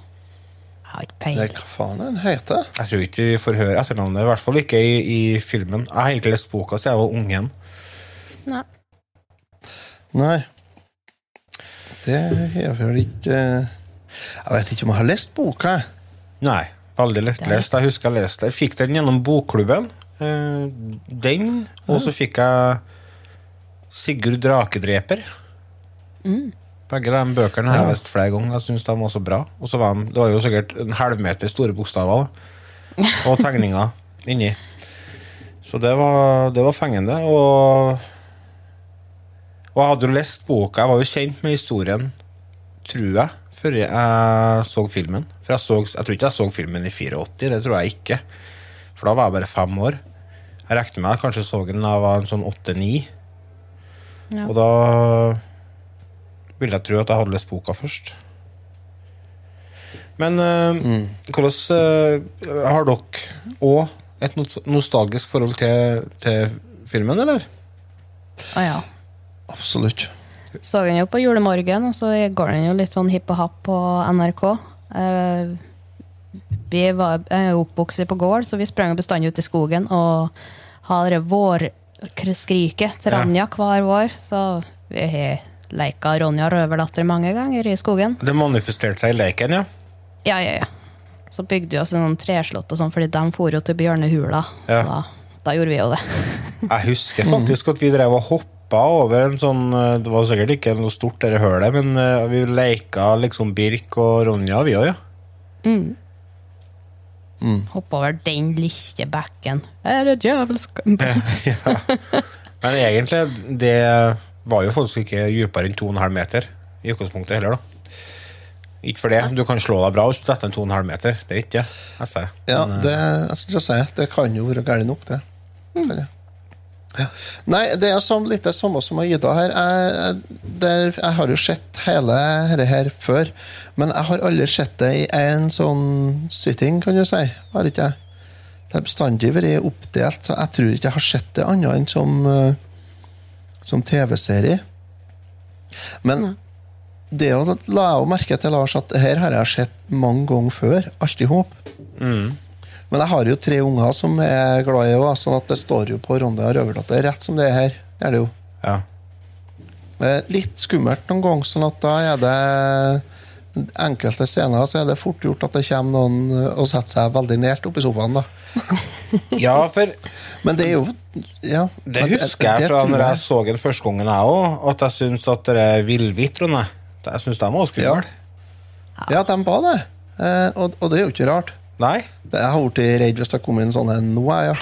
Jeg har ikke Det, peiling. hva faen er den heter? Jeg tror ikke vi får høre etternavnet, i hvert fall ikke i, i filmen. Jeg har ikke lest boka siden jeg var ung igjen. Nei. Nei. Det er vel ikke Jeg vet ikke om jeg har lest boka. Nei, veldig lettlest. Jeg husker jeg leste Jeg fikk den gjennom bokklubben. Eh, Den, og så fikk jeg Sigurd Drakedreper. Begge de bøkene har jeg lest flere ganger. Jeg synes de var så bra. Og så var de, Det var jo sikkert en halvmeter store bokstaver. Da. Og tegninger inni. Så det var, det var fengende. Og, og jeg hadde jo lest boka. Jeg var jo kjent med historien, tror jeg, før jeg så filmen. For jeg, så, jeg tror ikke jeg så filmen i 84, det tror jeg ikke. For da var jeg bare fem år. Jeg regner med jeg kanskje så den da jeg var en sånn åtte-ni. Ja. Og da ville jeg tro at jeg hadde lest boka først. Men eh, hvordan eh, Har dere òg et nostalgisk forhold til, til filmen, eller? Å ja. Absolutt. Så den jo på julemorgen, og så går den jo litt sånn hipp og happ på NRK. Eh, vi var oppvokst på gård, så vi sprang bestandig ut i skogen og har vårskriket til Ranja hver vår. Så vi har leika Ronja røverdatter mange ganger i skogen. Det manifesterte seg i leken, ja. Ja, ja, ja. Så bygde vi oss noen treslott og sånn, fordi de for jo til Bjørnehula. Ja. Da, da gjorde vi jo det. Jeg husker faktisk at vi drev og hoppa over en sånn eh, Det var sikkert ikke noe stort, det hølet, men eh, vi leika liksom Birk og Ronja, vi òg, ja. Hoppe over den lille bekken. Er det djevelsk Men egentlig, det var jo faktisk ikke dypere enn 2,5 meter i utgangspunktet heller, da. Ikke for det. Du kan slå deg bra hvis du detter en 2,5 meter. Det er ikke det. Jeg sier. Ja, Men, eh, det, jeg skulle si, det kan jo være galt nok, det. Bare. Ja. Nei, det er sånn, litt det samme som Ida her. Jeg, der, jeg har jo sett hele dette her før, men jeg har aldri sett det i en sånn sitting, kan du si. Har ikke jeg? Det har bestandig vært oppdelt, så jeg tror ikke jeg har sett det annet enn som, eh, som TV-serie. Men det å la jeg jo merke til, Lars, at her har jeg sett mange ganger før. Alltid håp. Men jeg har jo tre unger som er glad i henne, sånn at det står jo på Ronja Røverdatter rett som det er her. Det er det jo. ja. Litt skummelt noen ganger, sånn at da er det enkelte scener så er det fort gjort at det kommer noen eh, og setter seg veldig nært oppi sofaen. da. ja, for Men det er jo ja, det husker jeg det fra når jeg så den første gangen, jeg òg, at jeg syns at det er villvitrende Jeg syns de var Ja. skumle. Ja, de var det. Eh, og, og det er jo ikke rart. Nei? Det- har blitt redd hvis det har kommet inn sånn en nå, jeg, ja.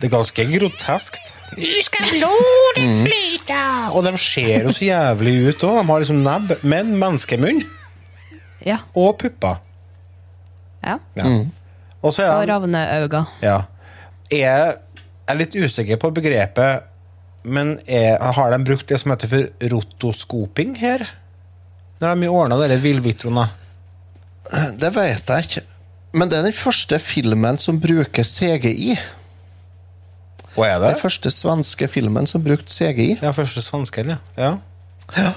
Det er ganske groteskt. Nå skal blodet flyte! Og de ser jo så jævlig ut òg. De har liksom nebb, men menneskemunn Ja. og pupper. ja. Ja. Og så Og er de ravneøyne. ja. Jeg er litt usikker på begrepet, men er, har de brukt det som heter for rotoskoping her? Når de ordna disse villvitrene? Det vet jeg ikke. Men det er den første filmen som bruker CGI. Hva er det? Den første svenske filmen som brukte CGI. Ja, første svensken, ja. ja.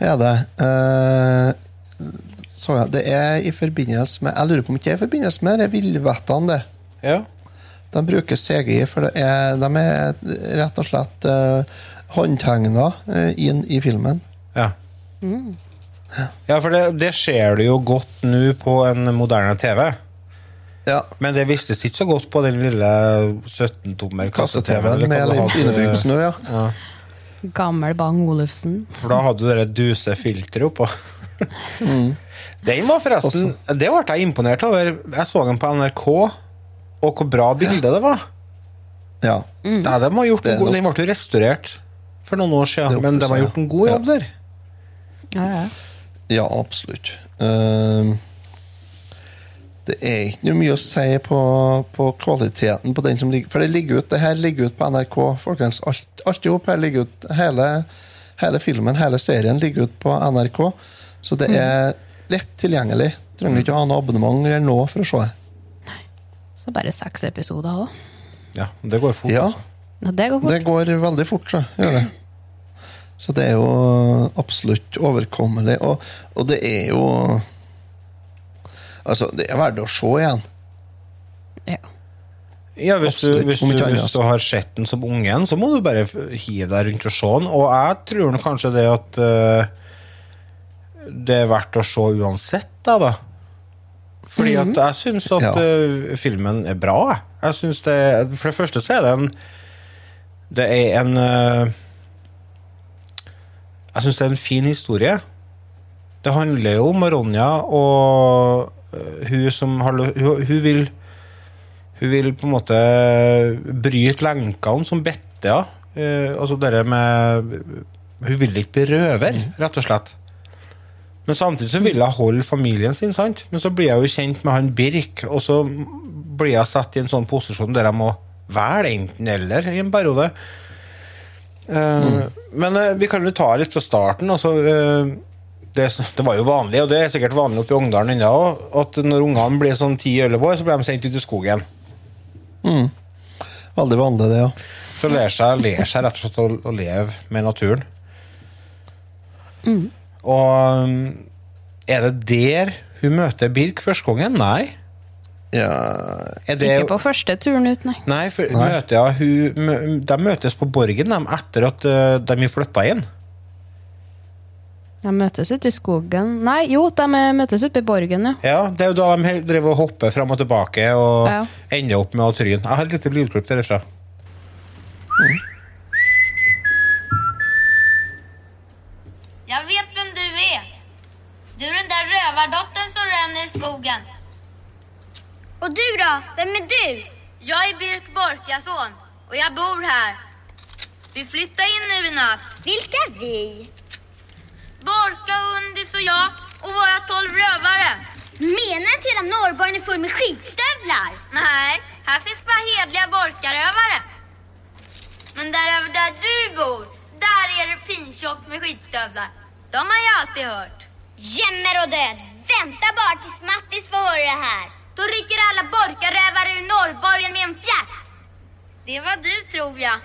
er det. Uh, så ja, det er i forbindelse med Jeg lurer på om ikke det er i forbindelse med Det villvettene, det. ja. De bruker CGI, for er, de er rett og slett uh, håndtegna uh, inn i filmen. Ja. Ja, for det, det ser du jo godt nå på en moderne TV. Ja, Men det vistes ikke så godt på den lille 17-tommer Kasse-TV-en med litt innebygd snø, ja. Ja. Gammel Bang Olufsen. For da hadde du det dusefilteret oppå. mm. Den var forresten Det ble jeg imponert over. Jeg så den på NRK, og hvor bra bilde det var. ja. Nei, de har gjort Det en god, den ble jo restaurert for noen år siden, det men de har gjort en god ja. jobb der. Ja, ja. Ja, absolutt. Ehm, det er ikke noe mye å si på, på kvaliteten på den som ligger For det ligger ut, det her ligger ut på NRK, folkens. Alt, alt i hop her ligger ut. Hele, hele filmen, hele serien ligger ut på NRK. Så det er lett tilgjengelig. Trenger ikke å ha noe abonnement eller noe for å se det. Så bare seks episoder òg. Ja, det går fort, Ja. altså. Ja, det går fort. Det går veldig fort, så gjør det. Så det er jo absolutt overkommelig. Og, og det er jo Altså, det er verdt å se igjen. Ja. Ja, hvis du, hvis, du, hvis du har sett den som ungen, så må du bare hive deg rundt og se den. Og jeg tror nok kanskje det at uh, det er verdt å se uansett, da. da. Fordi at jeg syns at Ja. eh, filmen er bra. jeg. Synes det, For det første så er det en Det er en eh, Jeg syns det er en fin historie. Det handler jo om Ronja og hun som har hun, hun vil Hun vil på en måte bryte lenkene som bitte av. Eh, altså det med Hun vil ikke bli røver, rett og slett. Men samtidig så vil jeg holde familien sin, sant? Men så blir jeg jo kjent med han Birk, og så blir jeg satt i en sånn posisjon der jeg må velge enten-eller i en periode. Mm. Men eh, vi kan jo ta litt fra starten. Altså, eh, det, det var jo vanlig, og det er sikkert vanlig oppe i Ungdalen ennå òg, at når ungene blir sånn 10-11 år, så blir de sendt ut i skogen. Veldig vanlig, det, ja. Så ler seg, ler seg rett og slett å, å leve med naturen. Og um, er det der hun møter Birk første gangen? Nei. ja. Er det, Ikke på første turen ut, nei. Nei, for Møter, ja, hun, mø- de møtes på Borgen de, etter at uh, de har flytta inn. De møtes ute i skogen. Nei, jo, de møtes ute i borgen, ja. Ja, Det er jo da de driver og hopper fram og tilbake og Ja. ender opp med å tryne. Jeg har et lite lydklipp derifra. Jeg vet vem du er. Du er den der rövardottern som renner i skogen. Og du da? Vem er du? Jeg er Birk Borkason og jeg bor her. Vi flyttar inn nu i natt. Vilka vi? Borka, Undis och jag och våra tolv rövare. Menar att hela Norrborgen är full med skitstövlar? Nej, här finns bara hedliga Borkarövare. Men där över där du bor, där är det pintjockt med skitstövlar. De har jag alltid hört. Jämmer och död. Vänta bara tills Mattis får höra det här. Då rycker alla borkarövare ur Norrborgen med en fjärt. Det var du, tror jag.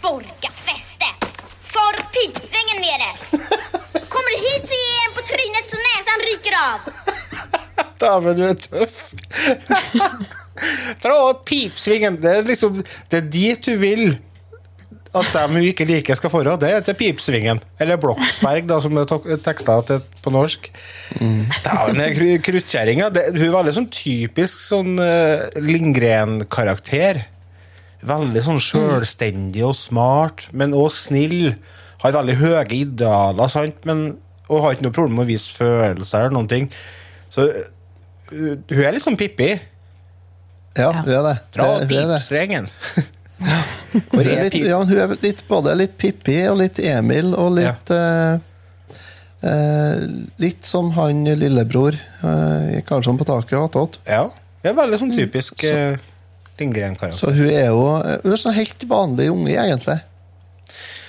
Borkafäste! Far åt pipsvängen med det! Kommer du hit så ger jag en på trynet så näsan ryker av. Dæven, du er tøff! Dra åt pipsvingen. Det er liksom Det er dit du vil at dem du ikke liker, skal få Det er til Pipsvingen. Eller Bloksberg, da, som det er teksta til på norsk. Dæven, den kru- kruttkjerringa. det- Hun er veldig sånn typisk sånn uh, Lindgren-karakter. Veldig sånn sjølstendig og smart, men òg snill. Har veldig høye idealer, sant? Men, og har ikke noe problem med å vise følelser eller noen ting. Så uh, hun er litt sånn Pippi. Ja, hun er det. Dra pipstrengen. pipstrengen. Hun er litt, ja, hun er litt, både litt Pippi og litt Emil og litt ja. uh, uh, Litt som han lillebror eh, i Karlsson på taket og attåt. Ja. Det er veldig sånn typisk uh, Lindgren-karakter. Så hun er jo hun er sånn helt vanlig unge, egentlig.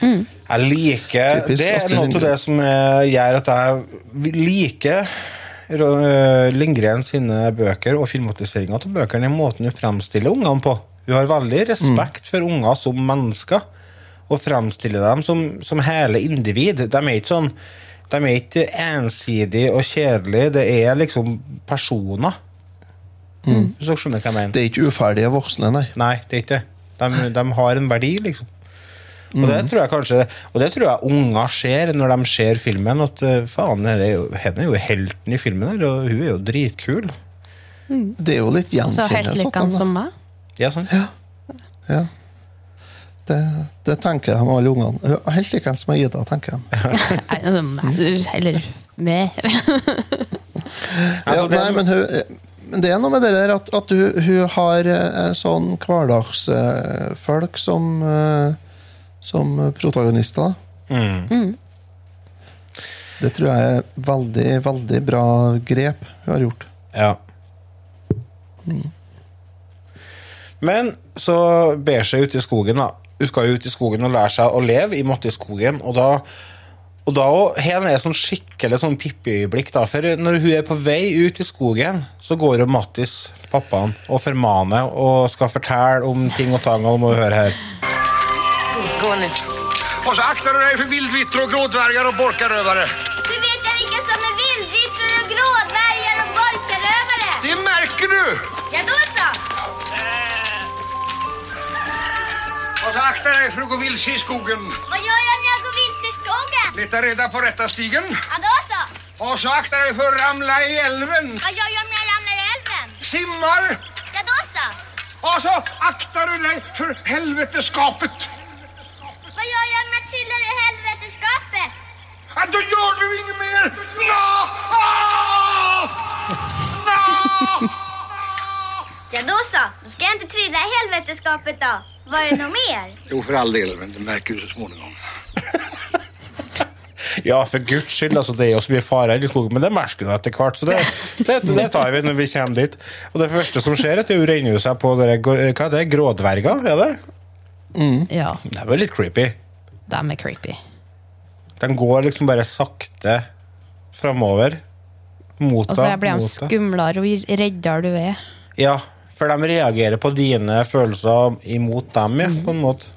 Jeg liker Typisk Det er Astrid noe av det som eh, gjør at jeg liker eh, Lindgren sine bøker og filmatiseringa av bøkene i måten hun fremstiller ungene på. Hun har veldig respekt for unger som mennesker, og fremstiller dem som, som hele individ. De er ikke sånn de er ikke ensidige og kjedelige, det er liksom personer. Hvis dere skjønner hva jeg mener. Det er ikke uferdige voksne, nei. Nei, det er ikke det. De, de har en verdi, liksom. Og det tror jeg kanskje Og det tror jeg unger ser når de ser filmen. At eh, faen, henne er jo, henne er jo helten i filmen, her, og hun er jo dritkul. Det er jo litt Så helt lik han som meg. Ja, sånn. Ja. Det, det tenker med alle ungene. Helt lik han som er Ida, tenker jeg. Meg, Eller meg. Altså, ja, det- nei, men, hun, men det er noe med det der at, at hun, hun har eh, sånn hverdagsfolk som, eh, som protagonister. Mm. Det tror jeg er veldig, veldig bra grep hun har gjort. Ja. Men så ber seg ut i skogen, da. Hun skal jo ut i skogen og lære seg å leve i Mattiskogen, og da og da også, her er sånn skikkelig sånn Pippi-øyeblikk. For når hun er på vei ut i skogen, så går jo Mattis, pappaen, og formaner og skal fortelle om ting og tang. Og må høre her. Og så akter du deg for vildvittror og grådverger og borkerøvere. Du vet jeg ikke som er vildvittror og grådverger og borkerøvere. Det merker du! Ja, da så. Og så akter deg for å gå vill i skogen. Hva gjør jeg om jeg går vill i skogen? Leta reda på rätta stigen. Ja, då så. Och så akta dig för att ramla i älven. Vad gör jag om jag ramlar i älven? Simmar! Ja, då så. Och så aktar du dig för helveteskapet. Vad gör jag om jag trillar i helveteskapet? Ja, då gör du inget mer! Ja! Nå! Ja, då så. Då ska jag inte trilla i helveteskapet då. Var det något mer? Jo, för all del, men det märker du så småningom. Ja, for guds skyld, altså, det er jo så mye farer i skogen, men det merker du etter hvert. Så det, det, det tar vi når vi kommer dit. Og det første som skjer, er at hun renner seg på dere, hva er det, grådverger, er det? Ja, Det er vel litt creepy. de er creepy. De går liksom bare sakte framover. Mot deg. Og så blir de skumlere og reddere du er. Ja, for de reagerer på dine følelser imot dem, ja, på en måte.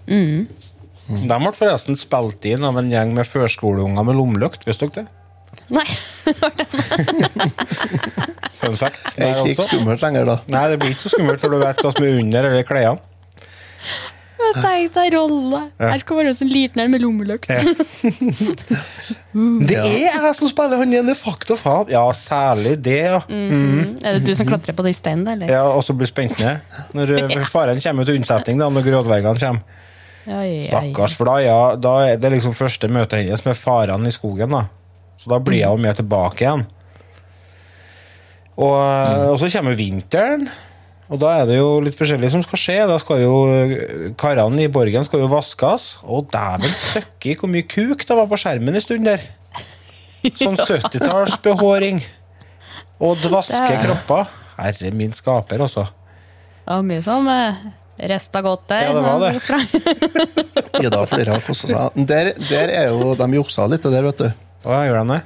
De ble forresten spilt inn av en gjeng med førskoleunger med lommelykt, visste dere det? Nei, Fun fact. Det er ikke altså. skummelt lenger, da. Nei, det blir ikke så skummelt når du vet hva som er under eller klærne. Tenk deg rolle. Jeg skal være så liten en med lommelykt. Det er jeg som spiller han igjen, det er fakta faen. Ja, særlig det, ja. Er det du som klatrer på de steinen, eller? ja og så blir spent ned. Når eh, faren kommer til unnsetning, da, når grådvergene kommer. Oi. Stakkars, for da, ja, da er det liksom første møtet hennes med farene i skogen. da. Så da blir hun med tilbake igjen. Og, og så kommer vinteren, og da er det jo litt forskjellig som skal skje. Da skal jo eh, karene i borgen skal jo vaskes. Og dæven søkke hvor mye kuk det var på skjermen en stund der. Sånn 70-tallsbehåring. Og dvaske er- kropper. Herre min skaper, altså. Det var mye eh, resta godt der. Ja, det var det. Ida flirer og. Men Der, der er jo De juksa litt, det der, vet du. Hva gjør de det?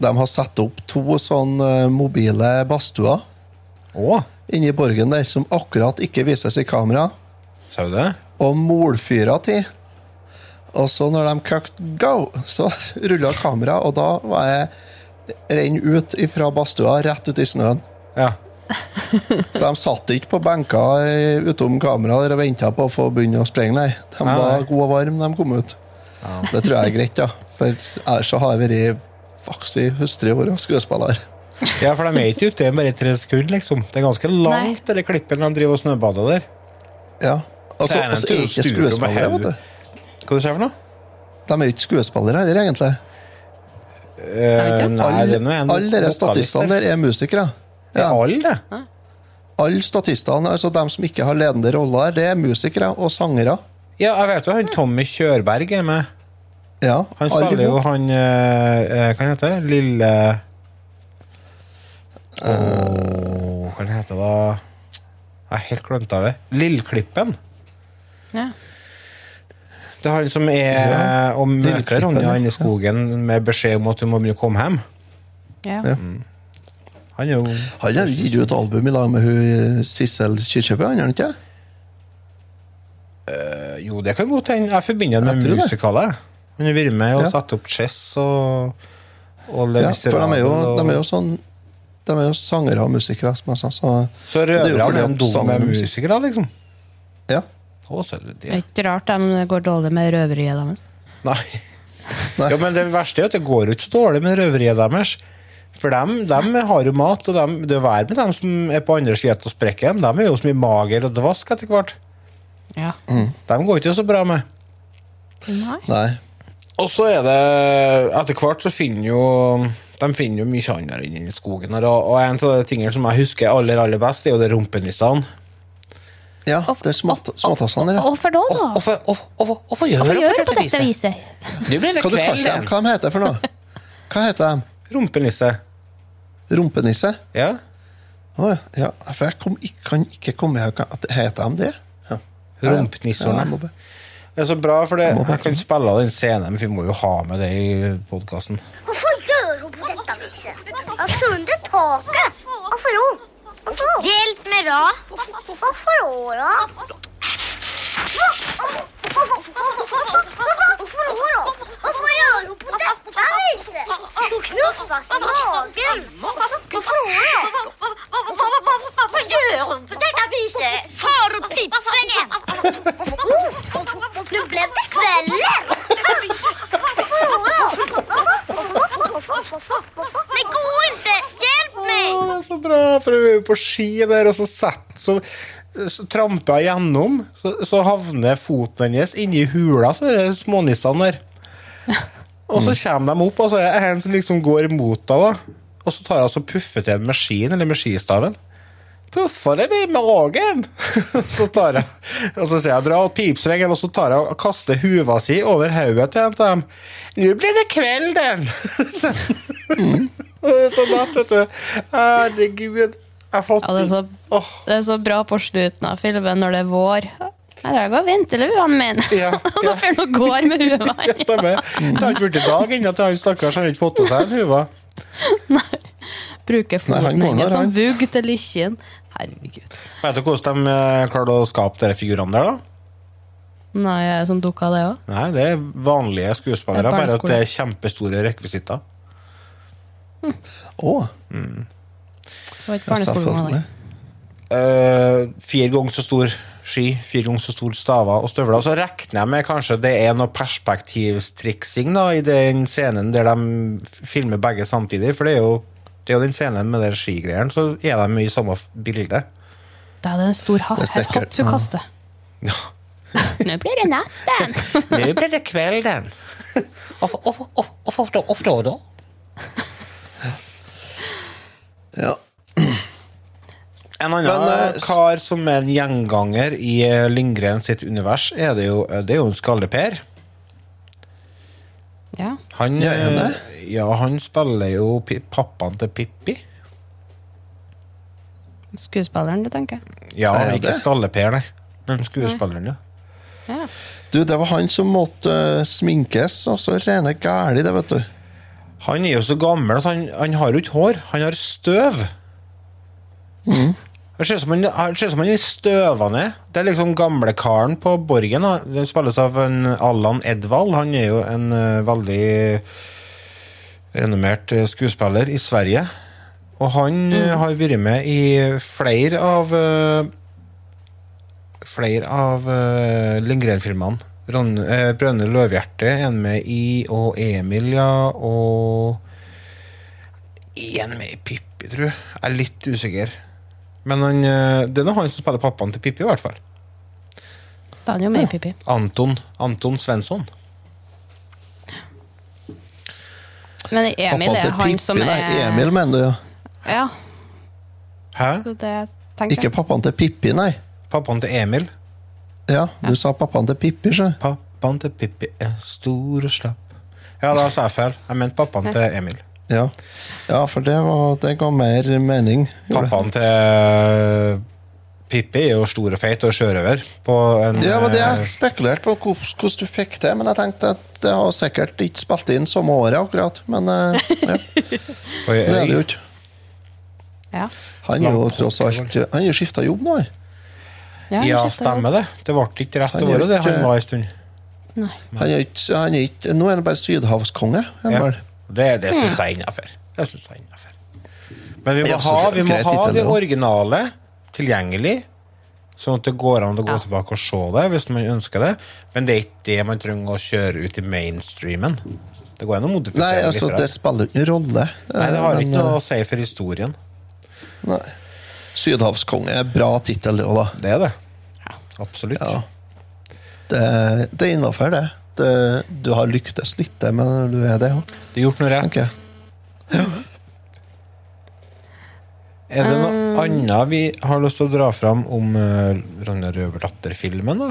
De har satt opp to sånn eh, mobile badstuer Å, inni borgen der, som akkurat ikke vises i kamera, sa du det? og molfyra til. Og så når de køkte go, så rulla kameraet, og da var jeg renn ut fra badstua, rett ut i snøen. Ja. Så de satt ikke på benker i- utom kamera der og venta på å få begynne å sprenge, nei. De Nei, var nei. gode og varme, de kom ut. Det tror jeg er greit, ja. For ellers så har jeg vært vaks i hustru og skuespiller. Ja, for de er ikke ute i bare tre sekunder, liksom. Det er ganske langt, det klippen de driver og snøbader der. Ja. Altså, Det er altså, er ikke skuespillere, vet du. Hva du ser for noe? De er jo ikke skuespillere heller, egentlig. Uh, nei, det er noe en Alle de statistene der er musikere. Ja. er Alle det? Alle statistene, altså dem som ikke har ledende roller, det er musikere og sangere. Ja, jeg vet jo han Tommy Kjørberg er med. Ja, Han spiller jo han eh, eh, Hva heter det? Lille Åh, Hva heter det da? Jeg har helt glemt av det. Lillklippen. Ja. Det er han som er Ja, og møter Ronja inne i skogen med beskjed om at hun må begynne å komme hjem. Ja. Ja. Han er jo Han har gitt ut album i lag med hun Sissel Kyrkjebø, han har han ikke? Uh, Jo, det kan godt hende. Jeg forbinder Jeg med det. musikaler. Han har vært med og Ja. satt opp Chess og, og Le Ja, for de er jo, og... de er jo sånn De er jo sangere og musikere, som jeg sa. Så, Så er røverne er en dum med er musikere, liksom? ja. Å, Det det? er ikke rart de går dårlig med røveriet deres. Nei. Nei. Ja, men det verste er at det går ikke så dårlig med røveriet deres. For dem, dem har jo mat, og dem, det er vær med dem som er på andre sida av sprekken. De er jo så mye mager og dvask etter hvert. Ja. Dem går ikke så bra med. Nei. Nei. Og så er det Etter hvert så finner jo De finner jo mye annet inni i skogen. her, Og, en av de tingene som jeg husker aller aller best, er jo det rumpenissene. Ja, det er småtassene Hvorfor da, da? Hvorfor gjør du det på dette viset? viset? Blir det Hva heter kveld? Hva de heter for noe? Hva heter de? Rumpenisse. Rumpenisse? Ja. Å ja. ja. For jeg kom, kan ikke komme ihåg hva- at Heter de det? Ja. Bare- Det er så bra, for det, jeg kan spille av den scenen, men vi må jo ha med det i podkasten. Hvorfor gjør hun på dette viset? Altså under taket. Hvorfor hun? Hjelp meg, da. Hvorfor hun, da? Hvorfor gjør du på dette viset? Hun knuffes i magen. Hvorfor? Hvorfor gjør hun på dette viset? Far og pipsvingen. Nå ble det kvelden. Det går ikke! Hjelp meg! Å, det er så bra, for hun er jo på ski der, og så, setter, så, så tramper jeg gjennom, så, så havner foten hennes inni hula til de smånissene der. Og så kommer de opp, og så er det en som liksom går imot henne. Og så tar jeg og puffer til en med skien, eller med skistaven. Puffa det blir med rågen! så tar jeg Og så sier jeg dra opp pipsvingen, og så tar jeg og kaster huva si over hodet til dem. Nå blir det kvelden! så, så natt, vet du. Herregud. Jeg har Ja, det, er så, Åh. det er så bra på slutten av filmen når det er vår. Nei, Der går vinterluene mine! Ja, Og så ja. får han går med Ja, huene. stemmer. Det har ikke blitt i dag ennå til han stakkars har ikke fått til seg en. Bruker Nei, Bruker foten hennes som vugg til likkjen. Herregud. Vet du hvordan de eh, klarte å skape de figurene der, da? Nei, jeg er sånn dukka det òg. Nei, det er vanlige skuespillere, Det er bare at det er kjempestore rekvisitter. Å, Så var ikke barneskolen selvfølgelig. Uh, fire ganger så stor ski, fire ganger så stor staver og støvler. Så regner jeg med kanskje det er noe perspektivstriksing da, i den scenen der de filmer begge samtidig. For det er jo, det er jo den scenen med de skigreiene, så er de i samme bilde. Det er det en stor hatt, er hatt hun ja. Nå blir det natten! Nå blir det kvelden. Hvorfor da? Ja. En annen Men, eh, kar som er en gjenganger i eh, Lindgren sitt univers, er det jo, det er jo en Skalle-Per. Ja. Han, Ja, eh, ja, han spiller jo pappaen til Pippi. Skuespilleren, du tenker? Ja, det ikke? Skalle-Per, nei. Men skuespilleren, ja. Ja. Du, det var han som måtte uh, sminkes, altså rene gæli, det, vet du. Han er jo så gammel at han, han har jo ikke hår. Han har støv. Det ser ut som han, det ser ut som han er støvende. Det er liksom gamlekaren på Borgen. Den spilles av en Allan Edvald. Han er jo en eh, veldig renommert eh, skuespiller i Sverige. Og han eh, har vært med i flere av Flere av Lindgren-filmene. Ron- eh, Brønne løvhjerte er han med i, og Emil, ja, og En med i Pippi, tror jeg. Jeg er litt usikker. Men han, eh, det er nå han som spiller pappaen til Pippi, i hvert fall. Da er han jo med i Pippi. Anton, Anton Svensson. Men Emil er han Pippi, som nei, er Emil, mener du, ja. Ja, Hæ? det Ikke pappaen til Pippi, nei. Pappaen til Emil. Ja, du sa pappaen til Pippi, sjø. Pappaen til Pippi er stor og slapp. Ja, da sa jeg feil. Jeg mente pappaen til Emil. Ja. ja, for det, var, det ga mer mening. Pappaen til Pippi er jo stor og feit og sjørøver. På Ja, men det eh, jeg spekulerte på hvordan du fikk det, men jeg tenkte at det har sikkert ikke spilt inn samme året, akkurat. Men eh, ja, det er det jo ikke. Ja. Han er jo tross alt Han har jo skifta jobb nå. Ja, Ja, stemmer det. Det ble ikke rett år, det han var en stund. Nei. Han er ikke, han er ikke, nå er han bare sydhavskonge. er han Ja. Det, det syns jeg er innafor. Men vi må ha, vi må ha det originale tilgjengelig, sånn at det går an å gå tilbake og se det hvis man ønsker det. Men det er ikke det man trenger å kjøre ut i mainstreamen. Det går an å modifisere Nei, det altså, litt. det spiller jo ikke noen rolle. Nei, det har ikke noe eh, å si for historien. Nei. Sydhavskonge er bra tittel, det òg, da. Det er det. Absolutt. Ja. Det, det er innafor, det. det. Du har lyktes litt, det, men du er det òg. Du har gjort noe rett. Okay. Ja. Er det noe Um. annet vi har lyst til å dra fram om uh, Ragnar Røverdatter-filmen? da?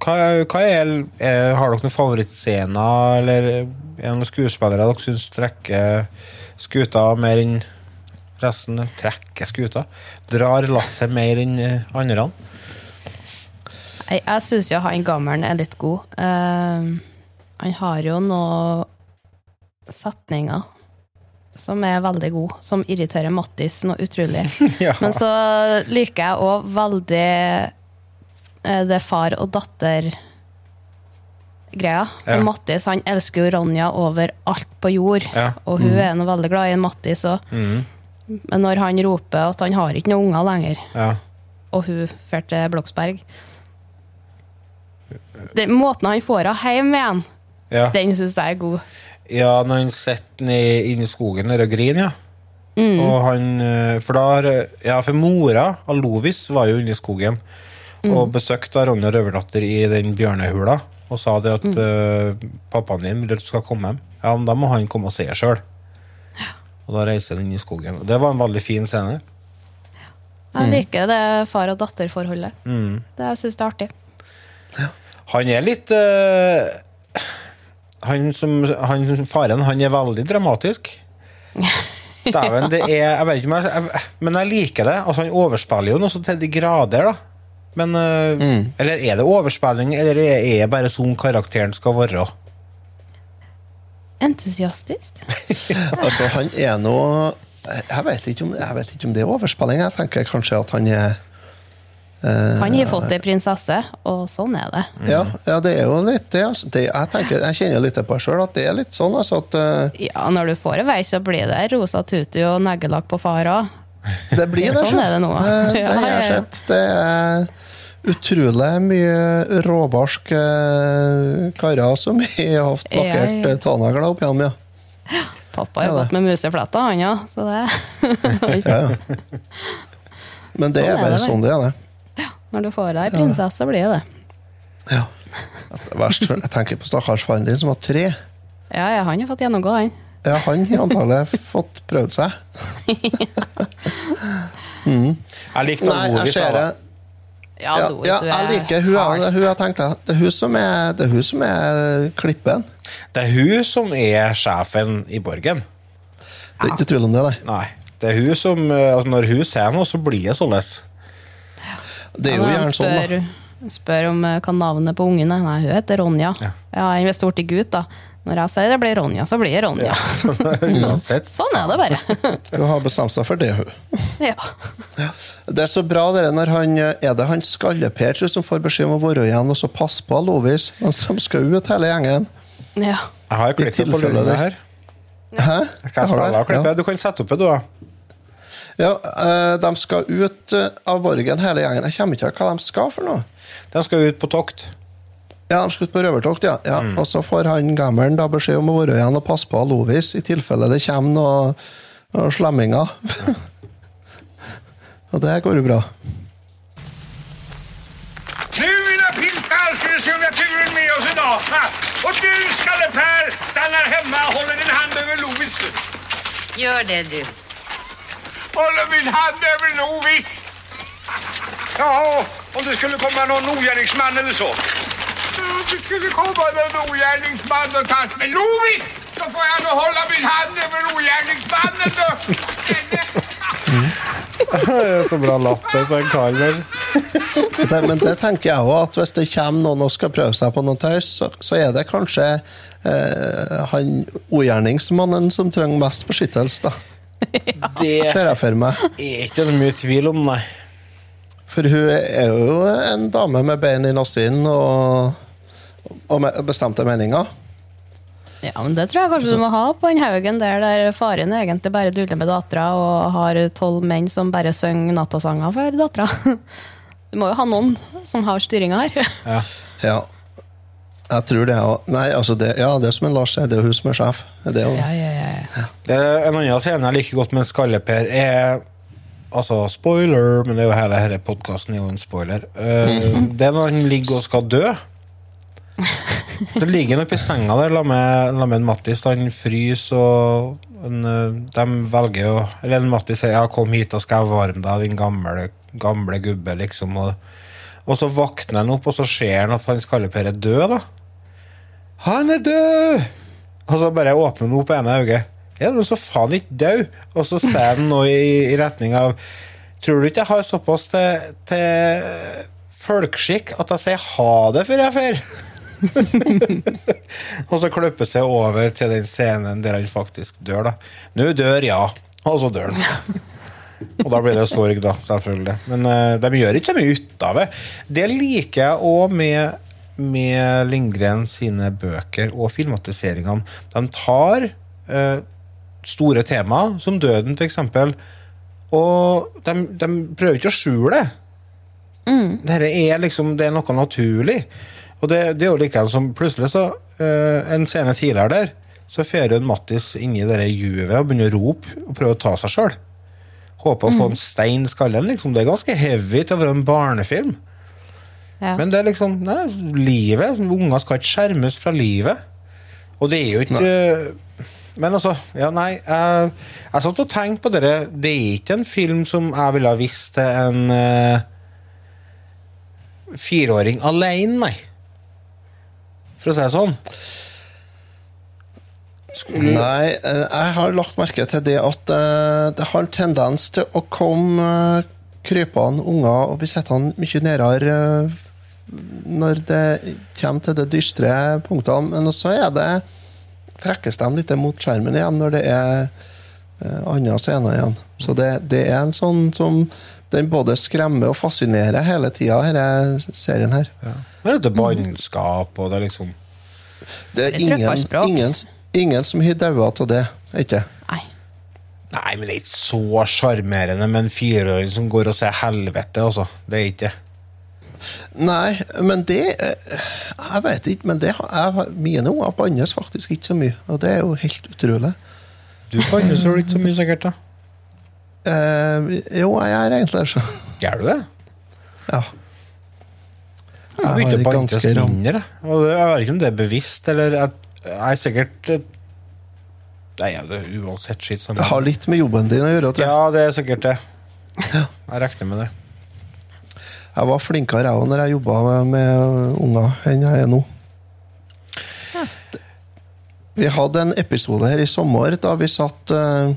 Hva, hva er, er, har dere noen favorittscener, eller er det noen skuespillere dere syns trekker skuta mer enn resten? Trekker skuta? Drar lasset mer enn uh, andre? Jeg, jeg syns jo han gammelen er litt god. Uh, han har jo noen setninger som er veldig gode, som irriterer Mattis noe utrolig. Ja. Men så liker jeg òg veldig eh, det far og datter-greia. Ja. Mattis han elsker jo Ronja over alt på jord, Ja. og hun er nå veldig glad i Mattis òg. Mhm. Men når han roper at han har ikke noen unger lenger, Ja. og hun drar til Bloksberg Den måten han får henne hjem igjen, Ja. den syns jeg er god. ja, når han sitter i skogen der og griner, ja. Og han, eh, for da Ja, for mora av Lovis var jo inne i skogen og besøkte Ronja Røverdatter i den bjørnehula og sa det at eh, pappaen din vil at du skal komme hjem. Ja, men da må han komme og se sjøl. Og da reiser han inn i skogen. Og det var en veldig fin scene. Jeg liker det far- og datterforholdet. Mm. Det syns jeg er artig. Han er litt uh, han, som, han som Faren han er veldig dramatisk. Dæven, det er Jeg vet ikke om jeg, jeg Men jeg liker det. Altså Han overspiller jo noe så til de grader, da. Men eh, Eller er det overspilling, eller er det bare sånn karakteren skal være? Entusiastisk. Altså, han er nå jeg vet, ikke om, jeg vet ikke om det er overspilling. Jeg tenker kanskje at han er eh, Han har fått ei prinsesse, og sånn er det. ja, ja, det er jo litt det. Altså. det jeg, tenker, jeg kjenner litt på det sjøl, at det er litt sånn altså, at uh, Ja, når du får det vei, så blir det rosa tutu og neglelakk på far òg. det blir det. Sånn er det nå. Det, det Ja, ja, ja. Det er utrolig mye råbarsk eh, karer som har hatt Ja, lakkert ja. eh, tånegler opp igjen. Ja. Pappa har gått med musefletter, han ja. Så det Ja, ja. Men det Sånn er bare det, sånn det er, det. Ja. Når du får deg ei prinsesse, blir det. Ja. Det er verst, jeg tenker på stakkars faren din som var tre. Ja, ja, han har fått gjennomgå, han. Ja, han har antagelig fått prøvd seg. Jeg likte ordet vi sa. det. Ja, Ja, ja, jeg er liker hun, jeg, hun jeg tenkte, Det er hun som er, det er, hun som er klippen. Det er hun som er sjefen i Borgen. Det er ikke tvil om det, nei. Nei. Det er hun som eh, altså Når hun ser noe, så blir det sånn. Det er jo Ja, gjerne sånn, da. spør, om eh, hva navnet på ungen er. Nei, hun heter Ronja. Ja. Ja, Han er til gutt, da. Når jeg sier det blir Ronja, så blir det Ronja. Ja, Uansett. Sånn er det bare. Hun har bestemt seg for det, hun. ja. Det er så bra det der når han Er det han Skalle-Per som får beskjed om å være igjen og så passe på Lovis mens de skal ut, hele gjengen? ja. Jeg har klippet på lurene her. Hæ? Av. Du kan sette opp det, du, da. Ja, eh, de skal ut eh, av Borgen, hele gjengen. Jeg kommer ikke til hva de skal for noe. De skal ut på tokt. Ja, de skulle på røvertokt, ja. ja. Og så får han gammelen da beskjed om å være igjen og passe på Lovis i tilfelle det kommer noen noe slemminger. og det går jo bra. Nu mina pintar ska vi se om vi har turen med oss idag. dag. Och du, Skalle-Per, stannar hemma och håller din hand över Lovis. Gjør det du. Håller min hand över Lovis. Ja, om det skulle komma någon ogärningsman eller så. Det skulle komme någon ogärningsman og ta med Lovis, så får jeg nå holde min hand over ogärningsmannen du! Det er så bra latter på en kar der. Men det tenker jeg òg, at hvis det kommer noen og skal prøve seg på noe tøys, så, så er det kanskje eh, han ogjerningsmannen som trenger mest beskyttelse, da. Det Ser jeg for meg. er ikke så mye tvil om, nei. For hun er jo en dame med bein i nassen og, og bestemte meninger. ja, men det tror jeg kanskje du må ha på den haugen der der faren egentlig bare duller med dattera og har tolv menn som bare synger nattasanger for dattera. Du må jo ha noen som har styringa her. Ja. Ja. Jeg tror det òg. Nei, altså det, ja, det er som en Lars sier, det er hun som er sjef. Det er jo, Ja, ja, ja, ja. Det er en annen scene jeg liker godt med Skalle-Per, er Altså, spoiler, men det er jo hele denne podkasten er jo en spoiler. Eh, det er når han ligger og skal dø. Så ligger nok i senga der la med, la med en Mattis. Han fryser, og en, eh, de velger jo Eller en Mattis sier ja, 'kom hit, og skal jeg varme deg, din gamle, gamle gubbe', liksom. Og, og så våkner han opp, og så ser han at han Skalle-Per er død, da. Han er død! Og så bare åpner han opp ene øyet. Er du så faen ikke død? Og så sier han noe i, i retning av Tror du ikke jeg har såpass til, til folkeskikk at jeg sier ha det før jeg fer? og så klipper seg over til den scenen der han faktisk dør, da. Nå dør, ja. Og så dør han. Og da blir det sorg, da, selvfølgelig. Men uh, de gjør ikke så mye ut av det. Det liker jeg òg med, med Lindgren sine bøker og filmatiseringene. De tar uh, store tema, som døden, f.eks., og de, de prøver ikke å skjule det. Dette er liksom Det er noe naturlig. Og det, det er jo likevel som plutselig så uh, En scene tidligere der, så fer hun Mattis inni det der juvet og begynner å rope og prøve å ta seg sjøl. Håper å få en stein i skallen. liksom Det er ganske heavy til å være en barnefilm. Ja. Men det er liksom nei, livet. Unger skal ikke skjermes fra livet. Og det er jo ikke Men altså, ja, nei Jeg, jeg satt og tenkte på dere Det er ikke en film som jeg ville ha visst til en uh, fireåring alene, nei. For å si det sånn. Nei, eh, jeg har lagt merke til det at eh, det har en tendens til å komme eh, krypende unger og bli sittende mye nærmere eh, når det kommer til de dystre punktene. Men så er det trekkes de litt mot skjermen igjen når det er andre scener igjen. Så det, det er en sånn som den både skremmer og fascinerer hele tida, denne serien her. Det er dette bannskap, og det er liksom Det er ingen, ingen, ingen som har daua av det. Ikke? Nei. Nei, men det er ikke så sjarmerende med en fireåring som går og ser helvete, altså. Det er ikke det. Nei, men det eh, Jeg vet ikke, men det, har- jeg, mine unger bannes faktisk ikke så mye. Og det er jo helt utrolig. Du bannes jo ikke så mye, sikkert? da Eh, jo, jeg er egentlig det. så. Gjør du det? Ja. Jeg Jeg begynte å har bannes ganske mindre. Og jeg vet ikke om det er bevisst, eller Jeg, jeg er sikkert eh, Nei, det er uansett skitt. Sånn. Det har litt med jobben din å gjøre, tror jeg. Ja, det er sikkert det. Jeg regner med det. Jeg var flinkere jeg òg når jeg jobba med, med unger, enn jeg er nå. Vi hadde en episode her i sommer da vi satt uh,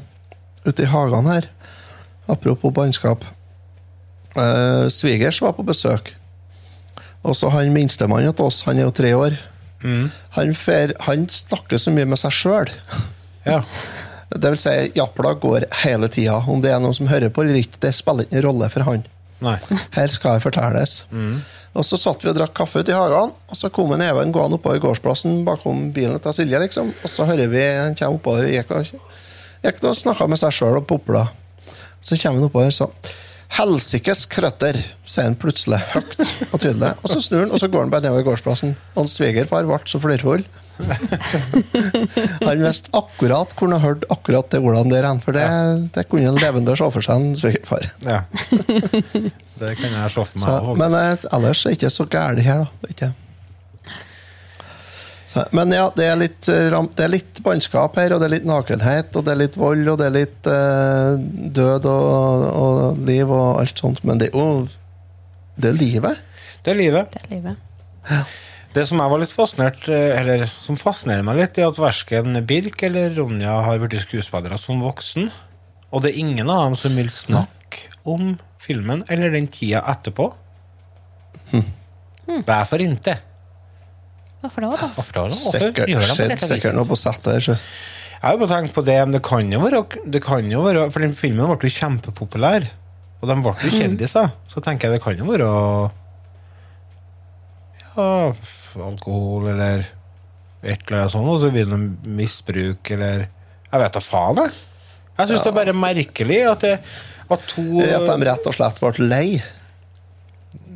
ute i hagen her. Apropos bannskap. Eh, svigers var på besøk. Og så han minstemann til oss, han er jo tre år. Han, fer, han snakker så mye med seg sjøl. Ja. Det vil si, japla går hele tida. Om det er noen som hører på eller ikke, det spiller ikke noen rolle for han. Nei. Her skal det fortelles. Og så satt vi og drakk kaffe ute i hagen, og så kom en Even gående oppover gårdsplassen bakom bilen til Silje, liksom. Og så hører vi han kommer oppover og gikk gikk og snakka med seg sjøl og popla. Så kommer han oppover sånn. Helsikes krøtter, sier han plutselig høyt og tydelig. Og så snur han, og så går han bare nedover gårdsplassen. Og svigerfar ble så flirfull. Han visste akkurat hvor han hørte hørt akkurat de ordene der, for det, det kunne en levende se for seg en svigerfar. Ja. Det kan jeg se for meg. Så, men eh, ellers er det ikke så gærent her, da. Det Ikke. Men ja, det er, litt, eh, det er litt bannskap her, og det er litt nakenhet, og det er litt vold, og det er litt uh, død og, og liv og alt sånt. Men det er jo det er livet. Det er livet. Det er livet. Det som jeg var litt fascinert eh, Eller som fascinerer meg litt, er at verken Birk eller Ronja har blitt skuespillere som voksen. Og det er ingen av dem som vil snakke om filmen eller den tida etterpå. Hvorfor ikke? Hvorfor det, da? Hvorfor da? Hvorfor Sikkert, dette sikkert noe på settet. Så. Jeg har jo bare tenkt på det, men det kan jo være, det kan jo være For den filmen ble jo kjempepopulær, og de ble jo kjendiser. Så tenker jeg det kan jo være Ja, alkohol eller et eller annet sånt, og så blir det noe misbruk eller Jeg vet da faen, jeg. Jeg syns det er bare merkelig at, det, at to At de rett og slett ble lei.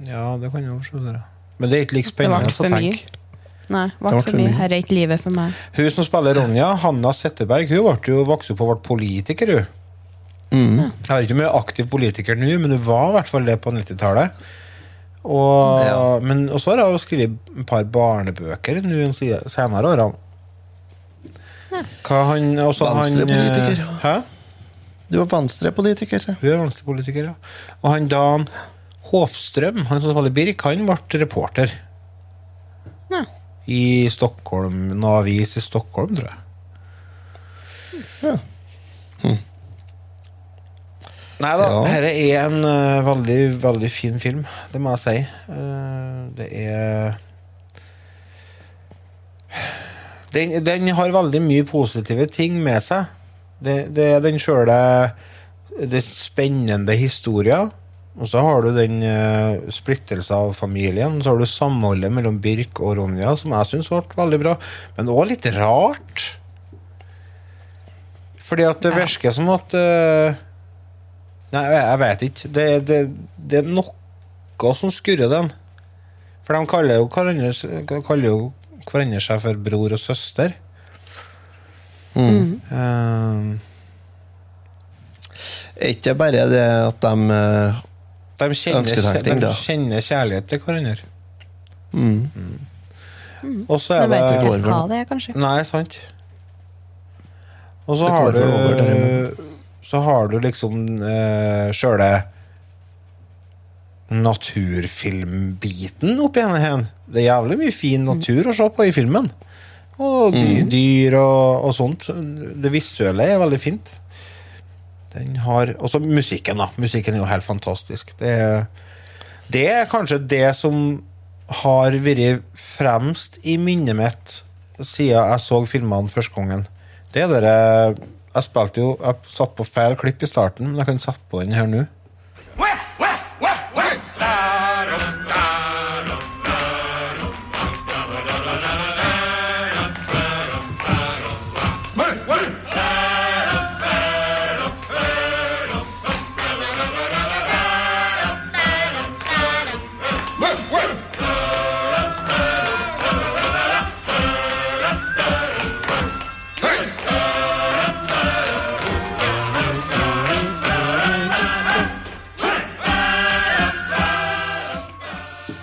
Ja, det kan jo forstå det. Men det er ikke like spennende å tenke. Nei, Det ble ikke for mye. mye. Her er ikke livet for meg. Hun som spiller Ronja, Hanna Setteberg, hun ble jo vokste opp og ble politiker, hun. Mm. Jeg er ikke mye aktiv politiker nå, men hun var i hvert fall det på 90-tallet. Og, Ja. men, og så har hun skrevet et par barnebøker nå de senere årene. Hva han, Venstrepolitiker. eh, Hæ? Du var Venstre-politiker. Hun er venstrepolitiker, ja. Og han Dan Hofstrøm, han som spiller Birk, han ble reporter. Ja. I Stockholm, noe avis i Stockholm, tror jeg. Nei da, Ja. dette er en uh, veldig, veldig fin film, det må jeg si. Uh, det er den, den har veldig mye positive ting med seg. Det, det er den sjøle Det spennende historia. Og så har du den uh, splittelse av familien. Så har du samholdet mellom Birk og Ronja, som jeg syns ble veldig bra. Men òg litt rart. Fordi at det virker som at uh, Nei, jeg, vet ikke. Det, det, det er noe som skurrer den. For de kaller jo hverandre, kaller jo hverandre seg for bror og søster. Eh, Er ikke bare det at de de, kjenner, de kjenner kjærlighet til hverandre. mm. Og så Jeg er vet det ikke helt hva det er, kanskje. Nei, sant. Og så har du Så har du liksom uh, sjøle naturfilmbiten oppi henne her. Det er jævlig mye fin natur å se på i filmen. Og dy dyr og, og sånt. Det visuelle er veldig fint. Den har Også musikken, da. Musikken er jo helt fantastisk. Det er, det er kanskje det som har vært fremst i minnet mitt siden jeg så filmene første gangen. Det er dere Jeg spilte jo Jeg satt på feil klipp i starten, men jeg kan sette på den her nå.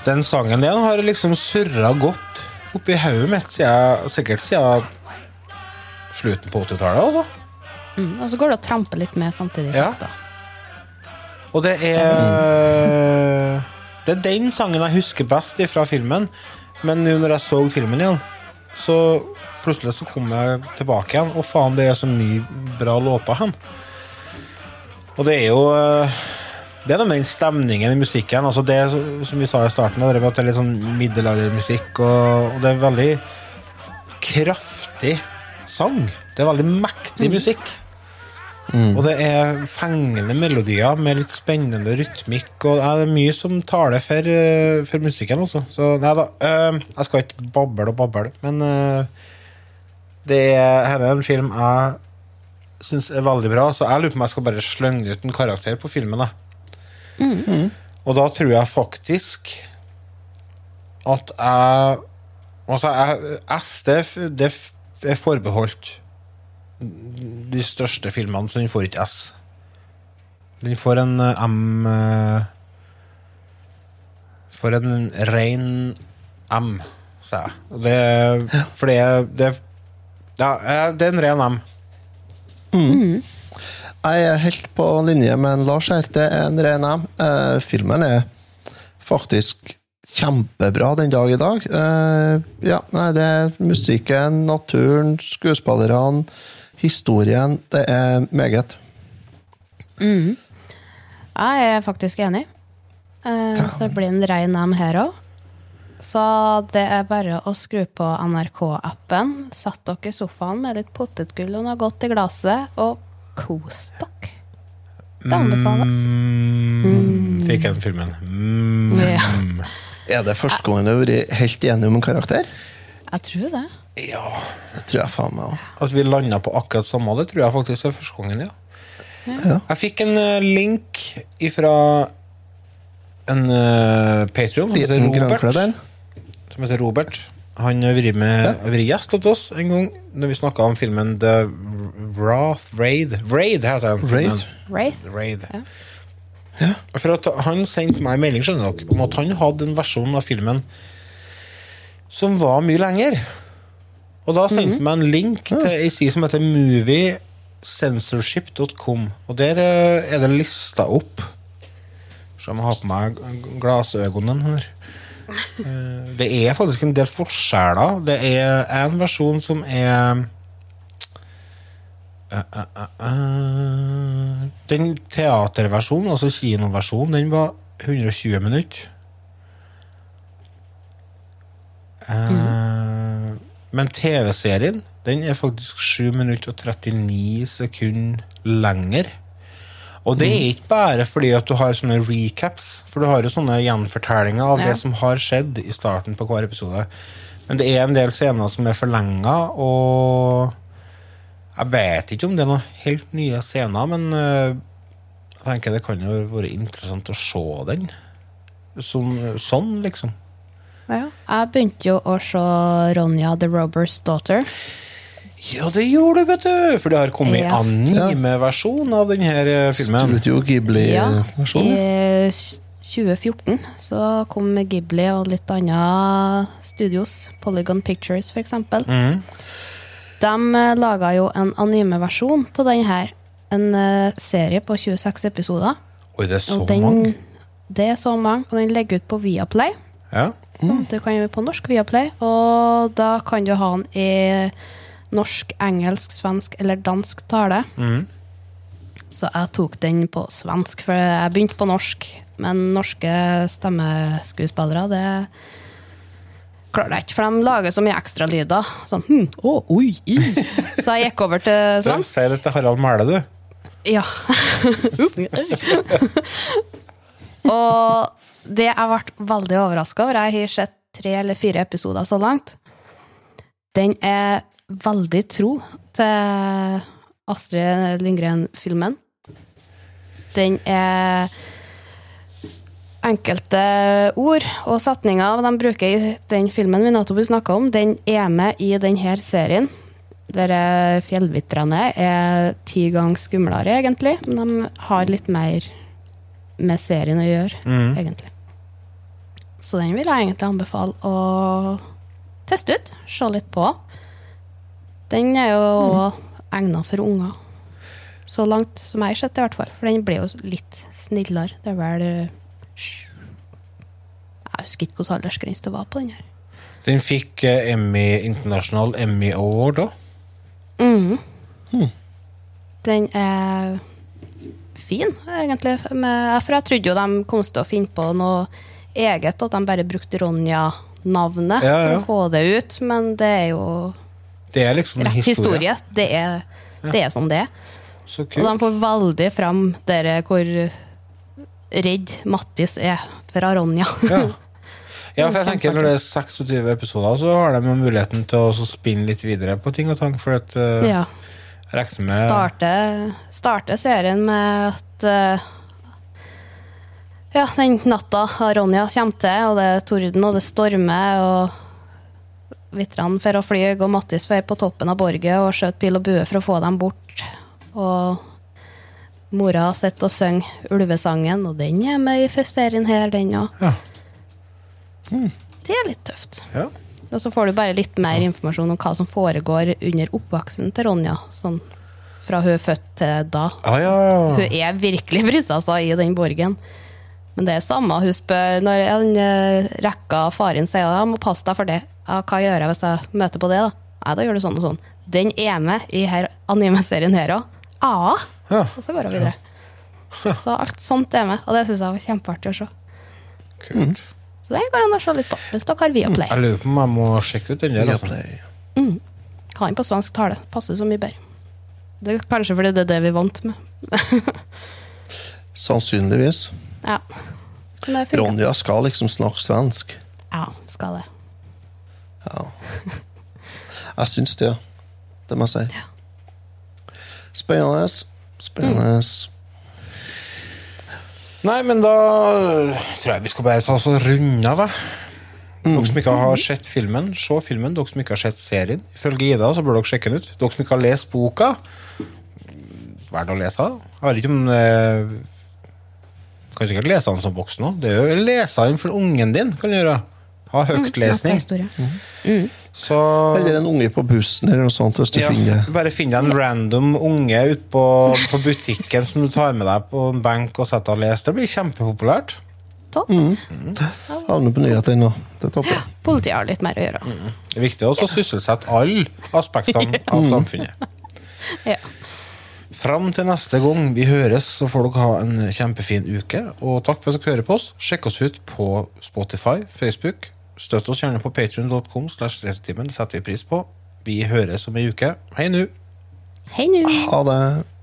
Den sangen den har liksom surra godt oppi hodet mitt siden, sikkert siden slutten på 80-tallet. Altså. Mm, og så går det å trampe litt med samtidig. Ja. Da. Og det er Det er den sangen jeg husker best fra filmen. Men nå når jeg så filmen igjen, så plutselig så kom jeg tilbake igjen. Og faen, det er så mye bra låter hen. Og det er jo eh, Det er noe med den stemningen i musikken. Altså det som vi sa i starten, det med at det er litt sånn middelaldermusikk, og, og det er veldig kraftig sang. Det er veldig mektig musikk. Og det er fengende melodier med litt spennende rytmikk. Og det er mye som taler for, eh, for musikken, også. Så nei da, øh, jeg skal ikke bable og bable, men øh, det er, her er en film jeg syns er veldig bra, så jeg lurer på om jeg skal bare slenge ut en karakter på filmen. Da. Og da tror jeg faktisk at jeg Altså, jeg, STF det er forbeholdt de største filmene, så den får ikke S. Den får en eh, M Får For en ren M, sa jeg. Og Det, For det, er- det, ja, eh, det er en ren M. Jeg er helt på linje med en Lars her. Det er en ren M. Eh, filmen er faktisk kjempebra den dag i dag. Eh, ja, nei, det er musikken, naturen, skuespillerne, historien. Det er meget. Jeg er faktisk enig. Eh, så det blir en rein M her òg. Så det er bare å skru på NRK-appen, sett dere i sofaen med litt potetgull og noe godt i glasset, og kos dere. Det anbefales. Mm. Fikk jeg den filmen. Mm. Ja. Er det første gangen du har vært helt enig om en karakter? Jeg tror det. Ja. Det tror jeg faen meg òg. At vi landa på akkurat samme, det tror jeg faktisk er første gangen, ja. Ja. Jeg fikk en eh, link ifra en uh, Patrion som heter Robert. Som heter Robert. Han har vært med vært gjest hos oss en gang når vi snakka om filmen The Wrath Raid. Raid heter den. Raid. Raid? Raid. Ja. For at Han sendte meg melding skjønner dere, om at han hadde en versjon av filmen som var mye lenger. Og da sendte han meg en link til ei side som heter moviecensorship.com. Og der eh, er det lista opp Så jeg må ha på meg glassøynene her. Eh, Det er faktisk en del forskjeller. Det er en versjon som er Eh, eh. Den teaterversjonen, altså kinoversjonen, den var 120 minutter. Men TV-serien den er faktisk 7 minutter og 39 sekunder lenger. Og det er ikke bare fordi at du har sånne recaps, for du har jo sånne gjenfortellinger av Ja. det som har skjedd i starten på hver episode. Men det er en del scener som er forlenga, og jeg vet ikke om det er noen helt nye scener, men øh, jeg tenker det kan jo være interessant å se den. Sånn, sånn liksom. Ja. Jeg begynte jo å se Ronja the Robbers Daughter. Ja, det gjorde du, vet du! For det har kommet Ja. anime-versjon av denne filmen. Studio Ja, Ghibli-versjon. I 2014 så kom Ghibli og litt andre studios, Polygon Pictures f.eks. eksempel Mhm. De uh, laga jo en anime-versjon av den her. En eh, serie på 26 episoder. Oi, det er så den, mange. Det er så mange, og den ligger ut på Viaplay. Ja. Du kan gjøre på norsk Viaplay, og da kan du ha den i norsk, engelsk, svensk eller dansk tale. Mm. Så jeg tok den på svensk, for jeg begynte på norsk. Men norske stemmeskuespillere, det klarer jeg ikke, for de lager så mye ekstralyder. Sånn hm, å, oi, i. Så jeg gikk over til svensk. Si det til Harald Mæle, du. Ja. og det jeg ble veldig overraska over, jeg har sett tre eller fire episoder så langt, den er veldig tro til Astrid Lindgren-filmen. Den er Enkelte ord og setninger de bruker i den filmen vi nettopp snakka om, den er med i denne serien. Der eh, fjellvitrene er ti ganger skumlere, egentlig. Men de har litt mer med serien å gjøre, mm. egentlig. Så den vil jeg egentlig anbefale å teste ut. Se litt på. Den er jo mm. egna for unger. Så langt som jeg har sett, i hvert fall. For den ble jo litt snillere. Det er vel eh, Jeg husker ikke hvilken aldersgrense det var på den her. Den fikk eh, Emmy International Emmy Award òg. Mhm. Den er fin, egentlig. For jeg trodde jo de kom til å finne på noe eget, at de bare brukte Ronja-navnet Ja, ja. for å få det ut. Men det er jo Det er liksom rett historie. Det, er, det er sånn det er. Så Og de får veldig fram dere hvor redd Mattis er fra Ronja. Ja. ja, for jeg tenker når det er 26 episoder, så har de muligheten til å spinne litt videre på ting og tang. For at uh, ja. regner med starte, starte serien med at uh, Ja, den natta Ronja kommer til, og det er torden, og det stormer, og vitrene for å fly, og Mattis får på toppen av borget og skjøt pil og bue for å få dem bort. Og mora sitter og synger ulvesangen, og den er med i serien her, den òg. Ja. Det er litt tøft. Ja. Og så får du bare litt mer informasjon om hva som foregår under oppveksten til Ronja. Sånn fra hun er født til da. Ah, ja, ja. Hun er virkelig prinsessa i den borgen. Men det er samme. Hun spør når en eh, rekka faren sier jeg må passe deg for det. Ja, hva gjør jeg hvis jeg møter på det, da? Nei, da gjør du sånn og sånn. Den er med i her anime-serien her òg. Ja. Ja. Og så går hun videre. Så alt sånt er med, og det syns jeg var kjempeartig å se. Kult. Så det går an å se litt på hvis dere har Viaplay. Jeg lurer på om jeg må sjekke ut den der. Altså. Mm. Ha den på svensk tale. Passer så mye bedre. Det er kanskje fordi det er det vi er vant med. Sannsynligvis. Ja. Ronja skal liksom snakke svensk. Ja, skal det. Jeg syns det. Det må jeg si. Spennende. Spennende. Nei, men da tror jeg vi skal bare ta oss og runde av. jeg. Dere som ikke har sett filmen, se filmen. Dere som ikke har sett serien. Ifølge Ida så bør dere sjekke den ut. Dere som ikke har lest boka, verdt å lese. Jeg vet ikke om eh, Kan sikkert lese den som voksen òg. Det er jo lese den for ungen din. kan du gjøre. Ha høytlesning. Mm. Så Eller en unge på bussen eller noe sånt, hvis du ja, finner bare finn deg en random unge ute på, på butikken som du tar med deg på en benk og setter og leser. Det blir kjempepopulært. Topp. Havner på nyhetene nå. Det er topp. ja. Politiet har litt mer å gjøre. Det er viktig også å sysselsette alle aspektene av samfunnet. Ja. Fram til neste gang vi høres, så får dere ha en kjempefin uke. Og takk for at dere hører på oss. Sjekk oss ut på Spotify, Facebook. Støtt oss gjerne på patrion.com. Det setter vi pris på. Vi høres om ei uke. Hei nu. Hei nu. Ha det.